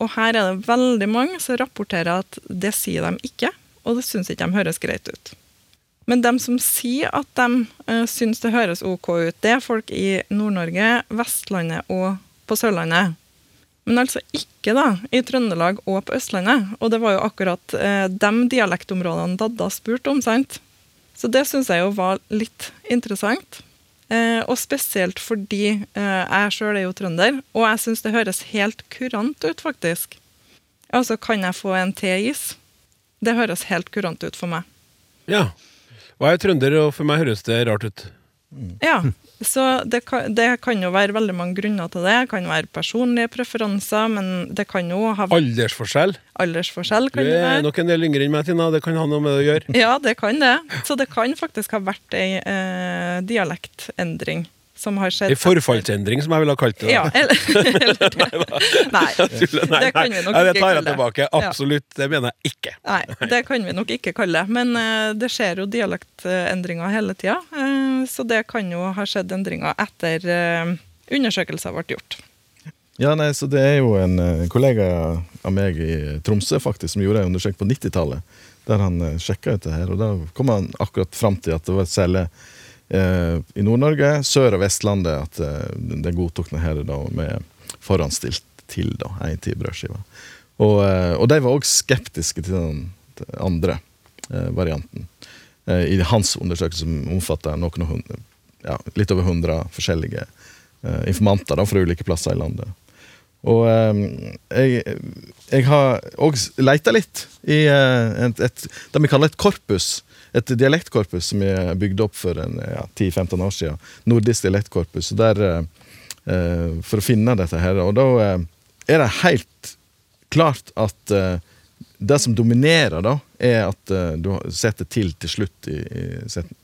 Og her er det veldig mange som rapporterer at det sier de ikke, og det syns ikke de høres greit ut. Men de som sier at de uh, syns det høres OK ut, det er folk i Nord-Norge, Vestlandet og på Sørlandet. Men altså ikke da, i Trøndelag og på Østlandet. Og det var jo akkurat eh, de dialektområdene Dadda spurte om, sant? Så det syns jeg jo var litt interessant. Eh, og spesielt fordi eh, jeg sjøl er jo trønder, og jeg syns det høres helt kurant ut, faktisk. Altså, kan jeg få en teis? Det høres helt kurant ut for meg. Ja. Jeg er trønder, og for meg høres det rart ut. Ja, så det kan, det kan jo være veldig mange grunner til det. Det kan være personlige preferanser, men det kan jo ha Aldersforskjell. aldersforskjell. Du Kan det er være. nok en del yngre enn meg, Tina. Det kan ha noe med det å gjøre. Ja, det kan det. Så det kan faktisk ha vært ei eh, dialektendring som har skjedd. En forfallsendring, som jeg ville ha kalt det. da. Ja, eller, eller det. Nei, Nei, det kan vi nok nok nei, det tar jeg tilbake. Absolutt. Det mener jeg ikke. Nei, det kan vi nok ikke kalle det. Men eh, det skjer jo dialektendringer hele tida. eh, så det kan jo ha skjedd endringer etter uh, undersøkelser ble gjort. Ja, nei, så Det er jo en eh, kollega av meg i Tromsø faktisk som gjorde en undersøkelse på 90-tallet. Der han uh, sjekka ut det her, og da kom han akkurat fram til at det var særlig eh, i Nord-Norge, Sør- og Vestlandet, at uh, det godtok det her da med forhåndsstilt til da, en til brødskiva. Og, eh, og de var òg skeptiske til den andre eh, varianten. Eh, I hans undersøkelse som omfatter noen ja, litt over 100 forskjellige eh, informanter da, fra ulike plasser i landet. Og eh, jeg, jeg har òg leita litt i et, et, det vi kaller et korpus. Et dialektkorpus som er bygd opp for ja, 10-15 år siden. Nordisk dialektkorpus. Der, for å finne dette her. Og da er det helt klart at det som dominerer, da, er at uh, du setter til til slutt i,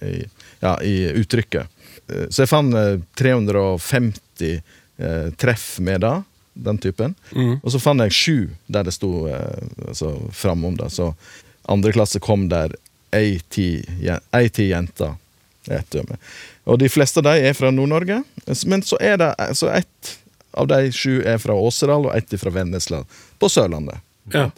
i, ja, i uttrykket. Uh, så jeg fant uh, 350 eh, treff med det, den typen. Og så fant jeg sju der det sto altså, framom det. Så andre klasse kom der ei ti ei ti jenter. er. Og de fleste av de er fra Nord-Norge. Men så er det så ett av de sju er fra Åseral, og ett fra Vennesla på Sørlandet. Ja.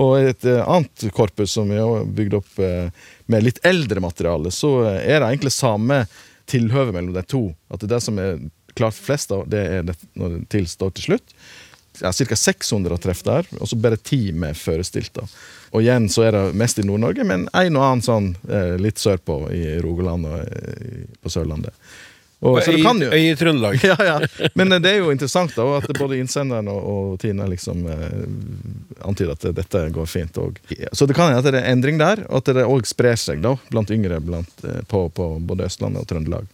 Og et eh, annet korpus som er bygd opp eh, med litt eldre materiale, så eh, er det egentlig samme tilhøve mellom de to. At det som er klart flest, av, det er det når det tilstår til slutt. Ja, Ca. 600 treff der, og så bare ti med førestilt. Og igjen så er det mest i Nord-Norge, men en og annen sånn litt sørpå i Rogaland og på Sørlandet. Og, så du I, kan jo... I Trøndelag. Ja, ja. Men eh, det er jo interessant da, at både innsenderen og, og Tina liksom eh, antyder at dette går fint. Og, så det kan hende at det er endring der, og at det òg sprer seg da, blant yngre blant, eh, på, på både Østlandet og Trøndelag.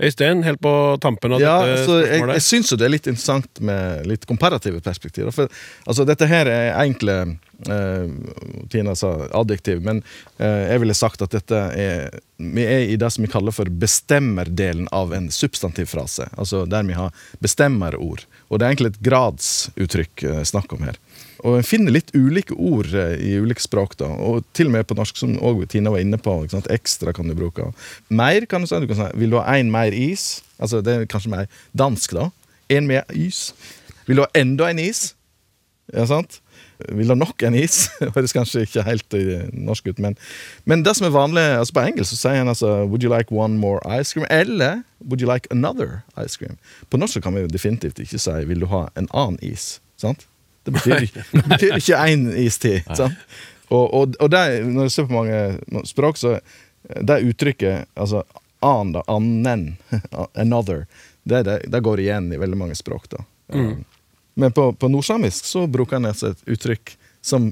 Øystein, helt på tampen av Ja, dette spørsmålet. jeg, jeg syns jo det er litt interessant med litt komparative perspektiver. For altså, dette her er enkle Tina sa adjektiv, men eh, jeg ville sagt at dette er Vi er i det som vi kaller for bestemmerdelen av en substantivfrase. Altså der vi har bestemmerord. Og det er egentlig et gradsuttrykk eh, snakk om her. Og en finner litt ulike ord eh, i ulike språk, da. Og til og med på norsk, som også Tina var inne på. Ekstra kan du bruke. Mer kan du si. Du kan si 'Vil du ha én mer is?' Altså Det er kanskje mer dansk, da. En mer is. Vil du ha enda en is? Ja, sant? Vil du ha nok en is? Høres kanskje ikke helt eh, norsk ut, men, men det som er vanlig altså På engelsk så sier en altså 'Would you like one more ice cream?' eller 'Would you like another ice cream?' På norsk så kan vi definitivt ikke si 'Vil du ha en annen is?' Sant? Det betyr, det betyr ikke én is til. Sant? Og, og, og det, når du ser på mange språk, så det uttrykket, altså an, da, annen, another, det, det, det går igjen i veldig mange språk. da. Men på, på nordsamisk så bruker han altså et uttrykk som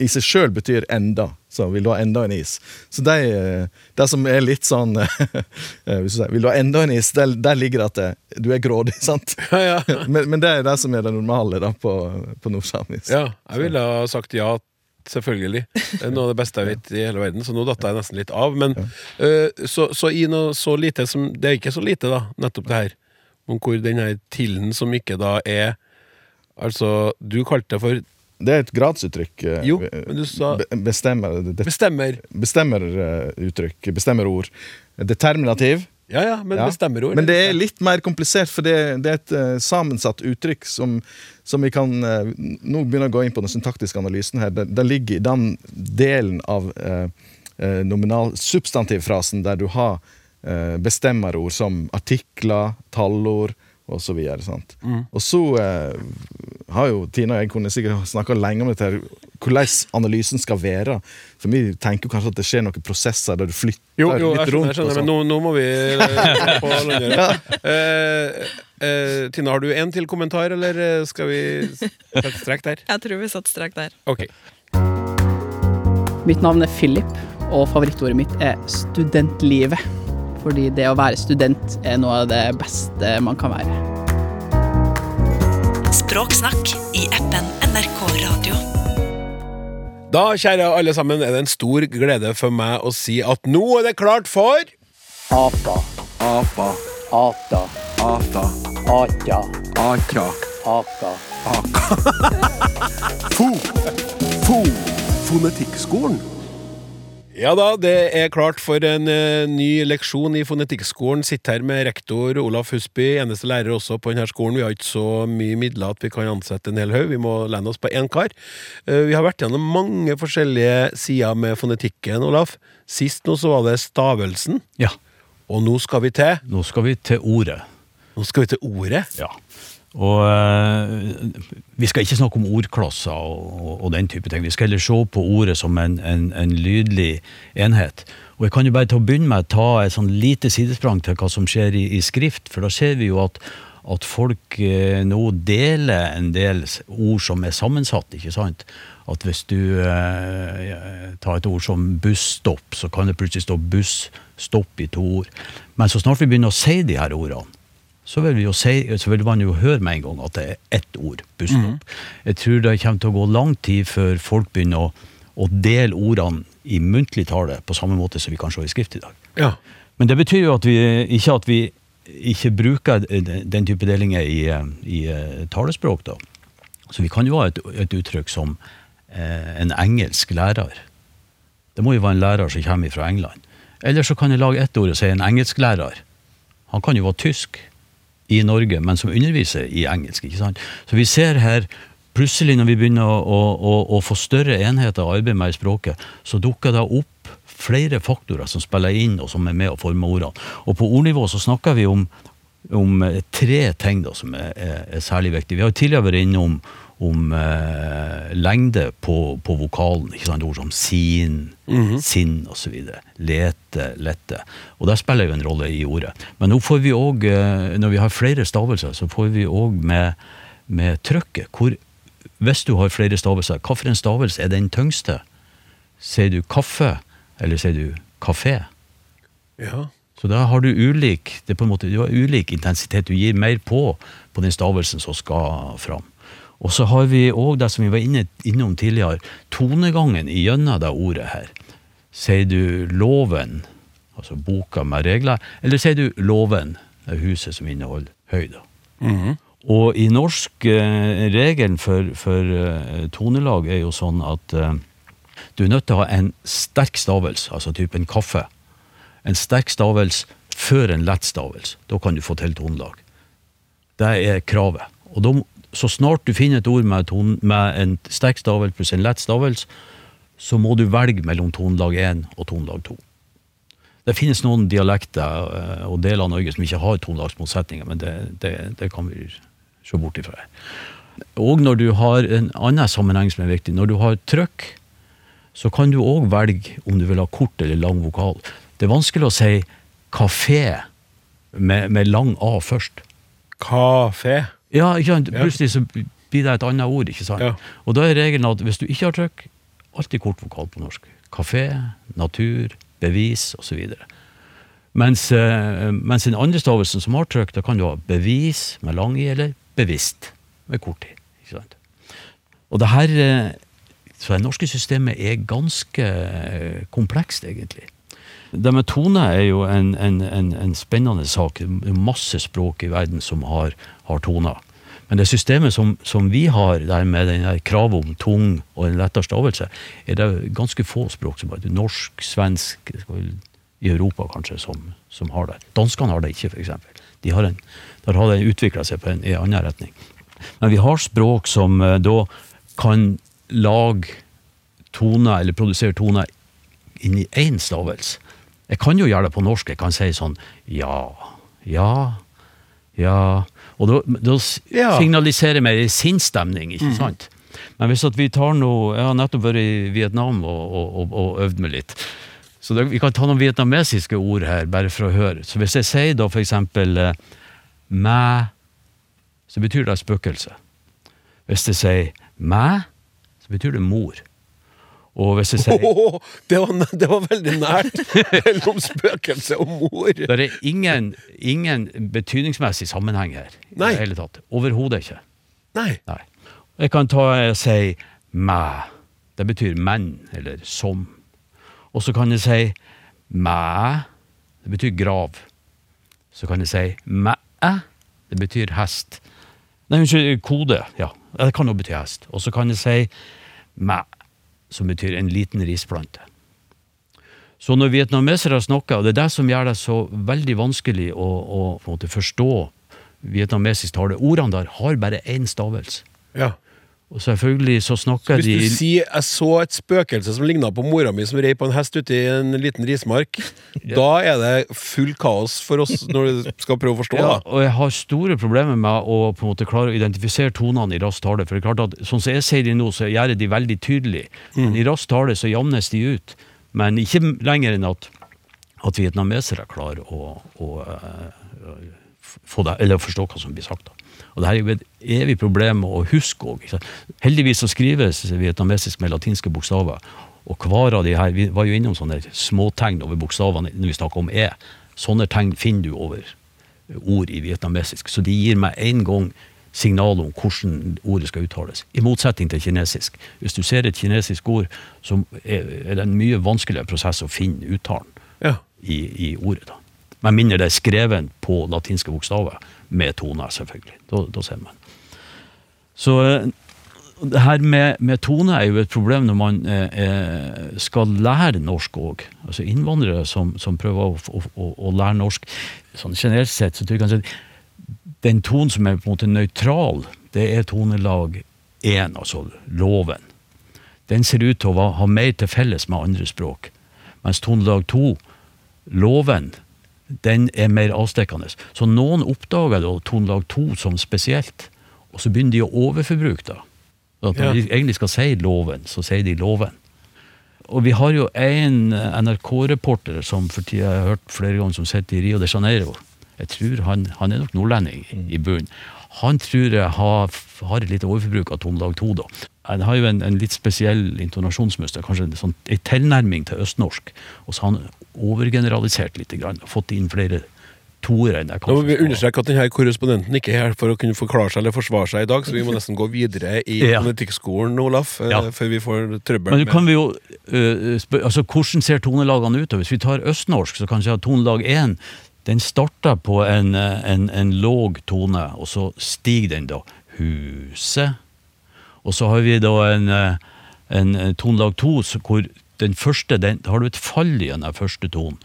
i seg sjøl betyr enda. Så vil du ha enda en is. Så de, eh, det som er litt sånn eh, Vil du ha enda en is? Der, der ligger det at du er grådig, sant? Ja, ja. Men, men det er det som er det normale da på, på nordsamisk. ja, jeg ville ha sagt ja, selvfølgelig. Det er noe av det beste jeg vet i hele verden, så nå datt jeg nesten litt av. Men uh, så, så i noe så lite som Det er ikke så lite, da, nettopp det her. Om hvor den her tilden som ikke da er Altså, du kalte det for Det er et gradsuttrykk. eh, Jo, men du sa- Bestemmer, det, bestemmer. bestemmer eh, uttrykk, bestemmer ord. Determinativ. Ja ja, men Ja. bestemmerord. Men det er litt mer komplisert, for det, det er et uh, sammensatt uttrykk som, som vi kan uh, Nå begynner å gå inn på den syntaktiske analysen her. Det, det ligger i den delen av uh, nominal substantivfrasen der du har bestemmerord som artikler, tallord osv. Mm. Og så eh, har jo Tina og jeg kunne sikkert snakka lenge om dette, her, hvordan analysen skal være. For vi tenker jo kanskje at det skjer noen prosesser der du flytter Jo, jo, litt jeg skjønner, rundt. jeg skjønner men sånn. nå, nå må vi eh, på ja. Eh, eh, Tina, har du en til kommentar, eller eh, skal vi sette strek der? Jeg tror vi satte strek der. Ok. Mitt navn er Philip, og favorittordet mitt er studentlivet. Fordi det å være student er noe av det beste man kan være. Språksnakk i appen NRK Radio. Da, kjære alle sammen, er det en stor glede for meg å si at nå er det klart for Apa, Apa, ata, ata, atja, atra, aka. fo, fo, fonetikkskolen. Ja da, det er klart for en eh, ny leksjon i fonetikkskolen. Sitter her med rektor Olaf Husby, eneste lærer også på denne skolen. Vi har ikke så mye midler at vi kan ansette en hel haug, vi må lene oss på én kar. Eh, vi har vært gjennom mange forskjellige sider med fonetikken, Olaf. Sist nå så var det stavelsen, Ja, og nå skal vi til nå skal vi til ordet. Nå skal vi til ordet. Ja. Og eh, vi skal ikke snakke om ordklosser og, og, og den type ting. Vi skal heller se på ordet som en, en, en lydlig enhet. Og jeg kan jo bare til å begynne med ta et sånn lite sidesprang til hva som skjer i, i skrift, for da ser vi jo at, at folk eh, nå deler en del ord som er sammensatt, ikke sant? At hvis du eh, tar et ord som busstopp, så kan det plutselig stå busstopp i to ord. Men så snart vi begynner å si de her ordene, så vil, vi jo si, så vil man jo høre med en gang at det er ett ord, busstopp. Jeg tror det kommer til å gå lang tid før folk begynner å, å dele ordene i muntlig tale på samme måte som vi kan se i skrift i dag. Ja. Men det betyr jo at vi ikke at vi ikke bruker den type delinger i, i eh, talespråk, da. Så vi kan jo ha et, et uttrykk som eh, en engelsk lærer. Det må jo være en lærer som kommer fra England. Eller så kan jeg lage ett ord og si en engelsklærer. Han kan jo være tysk i Norge, men som underviser i engelsk. ikke sant? Så vi ser her, plutselig når vi begynner å, å, å, få større enheter å arbeide med i språket, så dukker det opp flere faktorer som spiller inn, og som er med å forme ordene. Og på ordnivå så snakker vi om, om eh, tre ting da, som er, er, er særlig viktige. Vi har jo tidligere vært innom om eh, lengde på, på vokalen. ikke sant? Ord som sin, sinn osv. Lete, lette. Og der spiller jo en rolle i ordet. Men nå får vi òg, eh, når vi har flere stavelser, så får vi òg med, med trykket. Hvor, hvis du har flere stavelser, hvilken stavelse er den tyngste? Sier du kaffe, eller sier du kafé? ja. Så da har du ulik, det er på en måte, du har ulik intensitet. Du gir mer på på den stavelsen som skal fram. Og så har vi òg det som vi var inne, innom tidligere, tonegangen gjennom det ordet her. Sier du loven, altså boka med regler, eller sier du låven, det huset som inneholder høyder? Og i norsk eh, regelen for, for eh, tonelag er jo sånn at eh, du er nødt til å ha en sterk stavelse, altså typen kaffe. En sterk stavelse før en lett stavelse. Da kan du få til tonelag. Det er kravet. Og da, så snart du finner et ord med, ton, med en sterk stavel pluss en lett stavelse, så må du velge mellom tonelag 1 og tonelag 2. Det finnes noen dialekter eh, og deler av Norge som ikke har tonelagsmotsetninger, men det, det, det kan vi se bort ifra. Og når du har en annen sammenheng som er viktig, når du har trykk, så kan du òg velge om du vil ha kort eller lang vokal. Det er vanskelig å si kafé med, med lang A først. Kafé. Ja, ikke sant? Plutselig så blir det et annet ord. ikke sant? Ja. Og da er regelen at hvis du ikke har trykk, alltid kort vokal på norsk. Kafé, natur, bevis osv. Mens, eh, mens den andre stavelsen som har trykk, da kan du ha bevis med lang i, eller bevisst med kort i. Ikke sant? Og det her eh, Så det norske systemet er ganske eh, komplekst, egentlig. Det med tone er jo en, en, en, en spennende sak. Masse språk i verden som har, har toner. Men det systemet som, som vi har, der med den kravet om tung og en lettere stavelse, er det ganske få språk som har det. Norsk, svensk i Europa kanskje som, som har det. Danskene har det ikke, f.eks. De har en, der har det utvikla seg på en, i en annen retning. Men vi har språk som eh, da kan lage toner, eller produsere toner, i én stavelse. Jeg kan jo gjøre det på norsk. Jeg kan si sånn ja, ja, ja. Og da, da Ja. signaliserer mer sinnsstemning, ikke sant? Men hvis at vi tar noe Jeg har nettopp vært i Vietnam og, og, og, og øvd meg litt. Så det, vi kan ta noen vietnamesiske ord her, bare for å høre. Så hvis jeg sier da for eksempel eh, mæ, så betyr det spøkelse. Hvis jeg sier mæ, så betyr det mor. Og hvis jeg sier Åh, det, var, det var veldig nært mellom spøkelse og mor. Det er ingen, ingen betydningsmessig sammenheng her. i Nei. det hele tatt. Overhodet ikke. Nei. Nei. Jeg kan ta og si mæ. Det betyr menn, eller som. Og så kan jeg si mæ. Det betyr grav. Så kan jeg si mæ. Det betyr hest. Nei, unnskyld, kode. Ja, det kan jo bety hest. Og så kan jeg si mæ, som betyr en liten risplante. Så når vietnamesere snakker, og det er det som gjør det så veldig vanskelig å, å forstå vietnamesisk tale, ordene der har bare én stavelse. Ja. Og selvfølgelig så snakker Hvis de du sier 'jeg så et spøkelse som ligna på mora mi som rei på en hest ute i en liten rismark', da er det full kaos for oss når du skal prøve å forstå. ja, da. og jeg har store problemer med å på en måte klare å identifisere tonene i rask tale. For det er klart at sånn som jeg sier de nå, så gjør jeg de veldig tydelig. Men i rask tale så jamnes de ut. Men ikke lenger enn at, at vietnamesere klarer å, å å, få det, eller forstå hva som blir sagt. da. Og det her er jo et evig problem å huske òg. Heldigvis så skrives vietnamesisk med latinske bokstaver. Og hver av de her, Vi var jo innom sånne småtegn over bokstavene når vi snakker om e. Sånne tegn finner du over ord i vietnamesisk. Så de gir meg en gang signal om hvordan ordet skal uttales. I motsetning til kinesisk. Hvis du ser et kinesisk ord, så er det en mye vanskeligere prosess å finne uttalen Ja. i, i ordet. da. Med mindre det er skrevet på latinske bokstaver, med toner, selvfølgelig. Da, da ser man. Så eh, det her med, med tone er jo et problem når man eh, eh, skal lære norsk òg. Altså innvandrere som, som prøver å, å, å, lære norsk. Sånn generelt sett så tror jeg kanskje at den tonen som er på en måte nøytral, det er tonelag én, altså loven. Den ser ut til å ha mer til felles med andre språk. Mens tonelag to, loven, den er mer avstikkende. Så noen oppdager da tonelag to som spesielt, og så begynner de å overforbruke det. Så at når Ja. de egentlig skal si loven, så sier de loven. Og vi har jo en NRK-reporter som for tida jeg har hørt flere ganger som sitter i Rio de Janeiro. Jeg tror han, han er nok nordlending i bunnen. Han tror jeg har, har et lite overforbruk av tonelag to, da. Han har jo en, en litt spesiell intonasjonsmønster, kanskje en, sånn, en tilnærming til østnorsk. Og så har han overgeneralisert litt, grann, fått inn flere toere enn jeg Nå må vi understreke at denne korrespondenten ikke er her for å kunne forklare seg eller forsvare seg i dag, så vi må nesten gå videre i Ja. fonetikkskolen, Olaf, eh, Ja. før vi får trøbbel Men kan vi jo uh, altså Hvordan ser tonelagene ut? Hvis vi tar østnorsk, så kan vi ha tonelag 1 den starter på en, øh, en, en låg tone, og så stiger den da. Huset. Og så har vi da en, øh, en, en tonelag 2 hvor den første, den, har du et fall i den første tonen.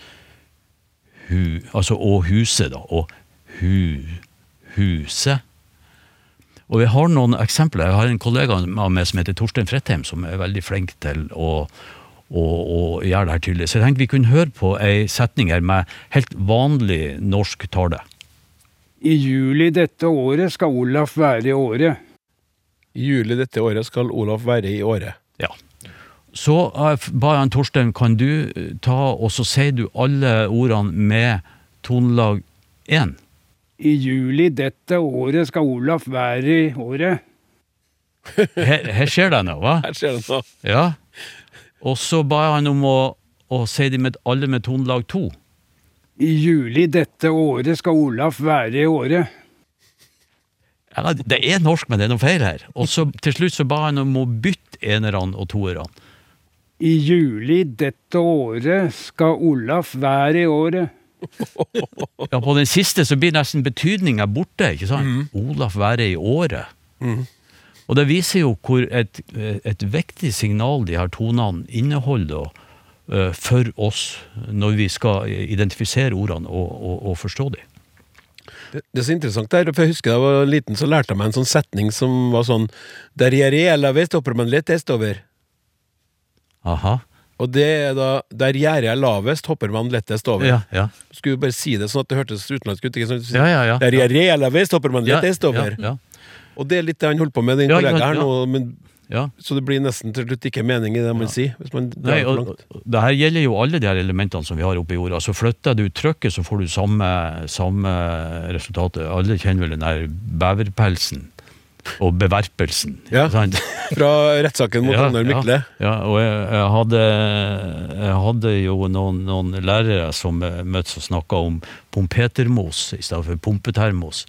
Hu, altså og huset, da. Og hu, huset. Og vi har noen eksempler. Jeg har en kollega av meg som heter Torstein Fredheim, som er veldig flink til å, å, å gjøre det her tydelig. Så jeg tenkte vi kunne høre på ei setning her med helt vanlig norsk tale. I juli dette året skal Olaf være i året. I juli dette året skal Olaf være i året. Ja. Så eh, ba jeg Torstein, kan du eh, ta og så sier du alle ordene med tonelag 1? I juli dette året skal Olaf være i året. Her, her skjer det noe, hva? Her skjer det noe. Ja. Og så ba jeg han om å, å si det med alle med tonelag to. I juli dette året skal Olaf være i året. Ja, det er norsk, men det er noe feil her. Og så til slutt så ba han om å bytte enerne og toerne. I juli dette året skal Olaf være i året. Ja, på den siste så blir nesten betydninga borte, ikke sant? Mm. Olaf være i året. Og det viser jo hvor et, et viktig signal de her tonene inneholder uh, for oss når vi skal identifisere ordene og, og, og forstå dem. Det, er så interessant der, for jeg husker da jeg var liten, så lærte jeg meg en sånn setning som var sånn Der jeg er la hopper man lett over. Aha. Og det er da Der gjerdet er lavest, hopper man lettest over. Ja, ja. Skulle bare si det sånn at det hørtes utenlandsk ut. Ikke sånn. Ja, ja, ja. Der gjerdet er lavest, hopper man lettest over. ja, ja. Og det er litt det han holder på med, den Ja, ikke kollega sant, her nå. Men, Ja. Så det blir nesten til slutt ikke mening i det man sier. Hvis man Nei, og, det her gjelder jo alle de her elementene som vi har oppe i jorda. Så flytter du trykket, så får du samme, samme resultatet. Alle kjenner vel den der beverpelsen og beverpelsen. Ja. Fra rettssaken mot Ja, Mykle. Ja, ja, og jeg, jeg, hadde, jeg hadde jo noen, noen lærere som eh, møttes og snakka om pompetermos i stedet for pumpetermos.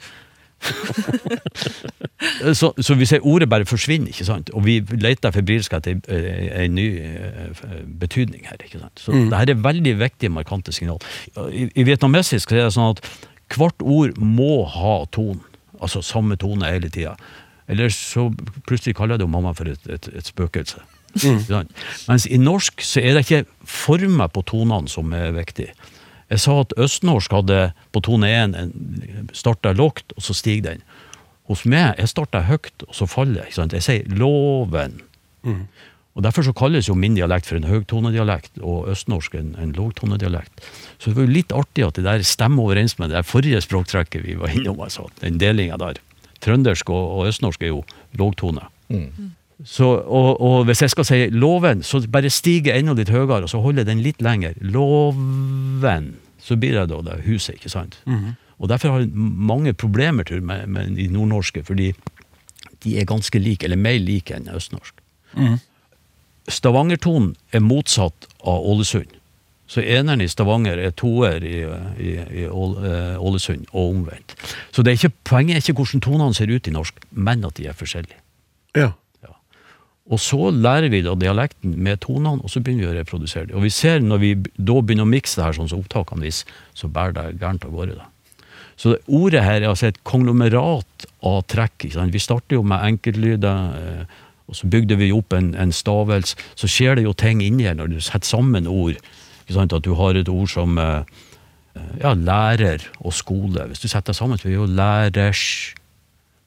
så, så vi ser ordet bare forsvinner, ikke sant? og vi leter febrilsk etter eh, en ny eh, betydning her. ikke sant? Så Mm. det her er veldig viktige, markante signal. I, I vietnamesisk er det sånn at hvert ord må ha ton, altså samme tone hele tida. Eller så plutselig kaller det mamma for et, et, et spøkelse. Mm. Mens i norsk så er det ikke former på tonene som er viktig. Jeg sa at østnorsk hadde på tone 1 starta lågt, og så stiger den. Hos meg jeg starta høyt, og så faller jeg. ikke sant? Jeg sier 'loven'. Mm. Og Derfor så kalles jo min dialekt for en høgtonedialekt, og østnorsk en, en lågtonedialekt. Så det var jo litt artig at det der stemmer overens med det der forrige språktrekket vi var innom. altså, Den delinga der. Trøndersk og, og østnorsk er jo lågtone. Så, og, og hvis jeg skal si loven, så bare stiger enda litt høyere, og så holder jeg den litt lenger. Loven. Så blir det da det huset, ikke sant? Og derfor har jeg mange problemer tror jeg, med, med de nordnorske, fordi de er ganske like, eller mer like enn østnorsk. Stavangertonen er motsatt av Ålesund. Så eneren i Stavanger er toer i, i, i eh, Ålesund, og omvendt. Så det er ikke, poenget er ikke hvordan tonene ser ut i norsk, men at de er forskjellige. Ja. Og så lærer vi da dialekten med tonene, og så begynner vi å reprodusere det. Og vi ser når vi da begynner å mikse det her sånn som opptakene viser, så bærer det gærent av gårde. da. Så det, ordet her er altså et konglomerat av trekk. Vi starter jo med enkeltlyder, eh, og så bygde vi opp en, en stavelse. Så skjer det jo ting inni her når du setter sammen ord. At du har et ord som eh, ja, lærer og skole. Hvis du setter det sammen, så blir det jo lærers.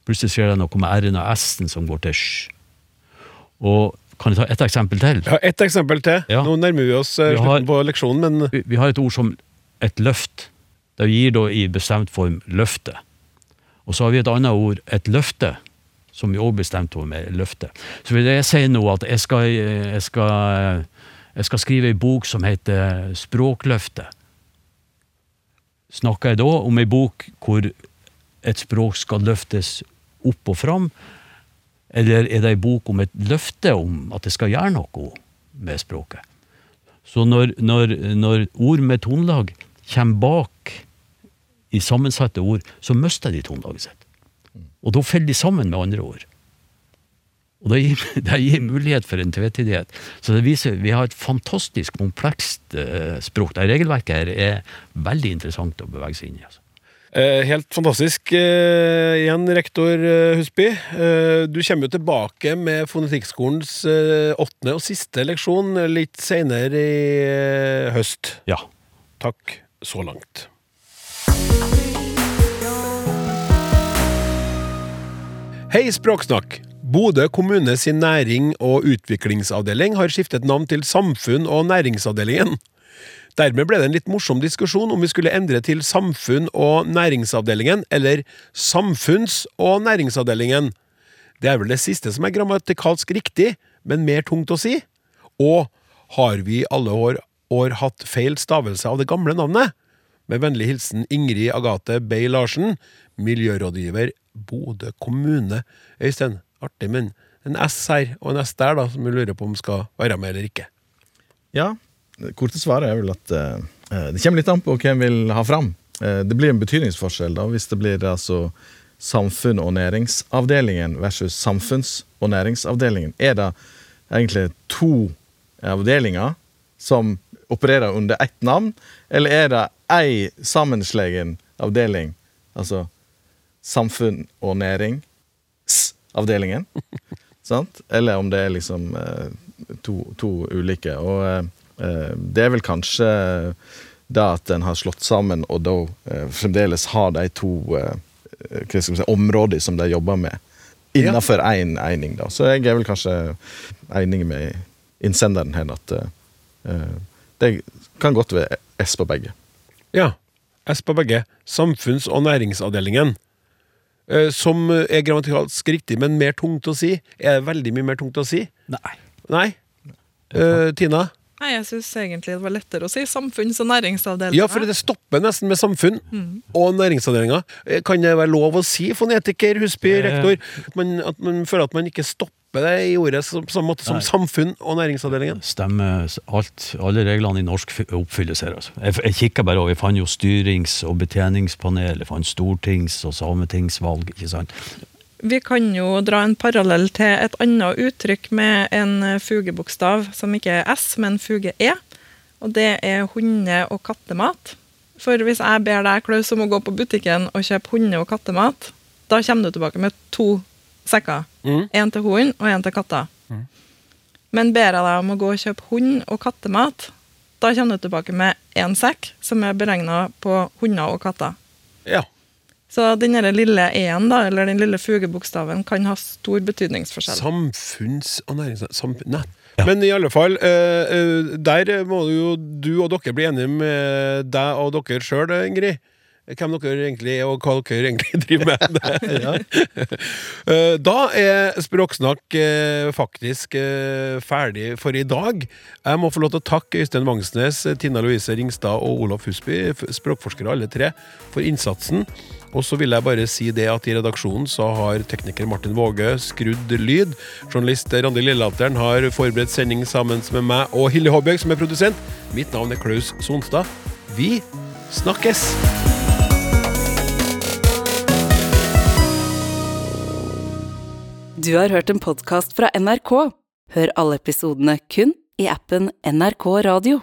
Plutselig skjer det noe med r-en og s-en som går til sj. Og kan jeg ta ett eksempel til? Ja, Ett eksempel til. Ja. Nå nærmer vi oss vi slutten har- på leksjonen, men Vi, vi har et ord som et løft. Det gir da i bestemt form løfte. Og så har vi et annet ord, et løfte, som vi også bestemt form er løfte. Så vil jeg si nå at jeg skal, jeg skal, jeg skal skrive ei bok som heter Språkløftet. Snakker jeg da om ei bok hvor et språk skal løftes opp og fram, eller er det ei bok om et løfte om at det skal gjøre noe med språket? Så når, når, når ord med tonelag kommer bak i sammensatte ord, så mister de tonelaget sitt. Og da faller de sammen med andre ord. Og det gir, det gir mulighet for en tvetydighet. Så det viser vi har et fantastisk komplekst eh, språk. Det regelverket her er veldig interessant å bevege seg inn i. Altså. Eh, helt fantastisk. Eh, igjen, rektor eh, Husby. Du kommer jo tilbake med Fonetikkskolens åttende og siste leksjon litt seinere i høst. Ja. Takk så langt. Hei, Språksnakk! Bodø kommune sin næring- og utviklingsavdeling har skiftet navn til Samfunn- og næringsavdelingen. Dermed ble det en litt morsom diskusjon om vi skulle endre til Samfunn- og næringsavdelingen eller Samfunns- og næringsavdelingen. Det er vel det siste som er grammatikalsk riktig, men mer tungt å si. Og har vi i alle år, år hatt feil stavelse av det gamle navnet? Med vennlig hilsen Ingrid Agathe Bey Larsen, miljørådgiver Bodø kommune. Øystein, artig, men en S her og en S der, da, som vi lurer på om skal være med eller ikke. Ja, korte svaret er vel at eh, eh, det kommer litt an på hvem vil ha fram. Eh, det blir en betydningsforskjell da, hvis det blir altså samfunn- og næringsavdelingen versus samfunns- og næringsavdelingen. Er det egentlig to avdelinger som opererer under ett navn, eller er det ei sammenslegen avdeling, altså samfunn og næringsavdelingen? Sant? Eller om det er liksom to, to ulike. Og det er vel kanskje det at en har slått sammen, og da eh, fremdeles har de to eh, hva skal si, områder som de jobber med, innenfor én eining. da. Så jeg er vel kanskje enig med innsenderen her at eh, eh, det kan godt være S på begge. Ja. S på begge. Samfunns- og næringsavdelingen. Eh, Som er grammatikalsk riktig, men mer tungt å si. Er det veldig mye mer tungt å si? Nei. Nei? Uh, Tina? Nei, jeg syns egentlig det var lettere å si samfunns- og næringsavdelinga. Ja, for det stopper nesten med samfunn Mm. og næringsavdelinga. Eh, Kan det være lov å si, fonetiker, Husby, rektor, at man, at man føler at man ikke stopper det i ordet som- på samme måte som Nei. samfunn og næringsavdelingen? Stemmer. Alt, alle reglene i norsk oppfylles her. Altså. Jeg, jeg kikka bare over, jeg fant jo styrings- og betjeningspanel, jeg fant stortings- og sametingsvalg. ikke sant? Vi kan jo dra en parallell til et annet uttrykk med en fugebokstav som ikke er S, men fuge E. Og det er hunde- og kattemat. For hvis jeg ber deg, Klaus, om å gå på butikken og kjøpe hunde- og kattemat, da kommer du tilbake med to sekker. Mm. En til hunden og en til katta. Men ber jeg deg om å gå og kjøpe hund- og kattemat, da kommer du tilbake med én sekk som er beregna på hunder og katter. Ja. Så den lille e-en, eller den lille fugebokstaven, kan ha stor betydningsforskjell. Samfunns- og næringsnæring Nei. Men i alle fall, eh, eh, der må jo du og dere bli enige med deg og dere sjøl, Ingrid. Hvem dere egentlig er, og hva dere egentlig driver med. Eh, Da er Språksnakk eh, faktisk eh, ferdig for i dag. Jeg må få lov til å takke Øystein Vangsnes, Tina Louise Ringstad og Olaf Husby, språkforskere alle tre, for innsatsen. Og så vil jeg bare si det at i redaksjonen så har tekniker Martin Våge skrudd lyd. Journalist Randi Lillehatteren har forberedt sending sammen med meg og Hilde Håbjørg, som er produsent. Mitt navn er Klaus Sonstad. Vi snakkes! Du har hørt en podkast fra NRK. Hør alle episodene kun i appen NRK Radio.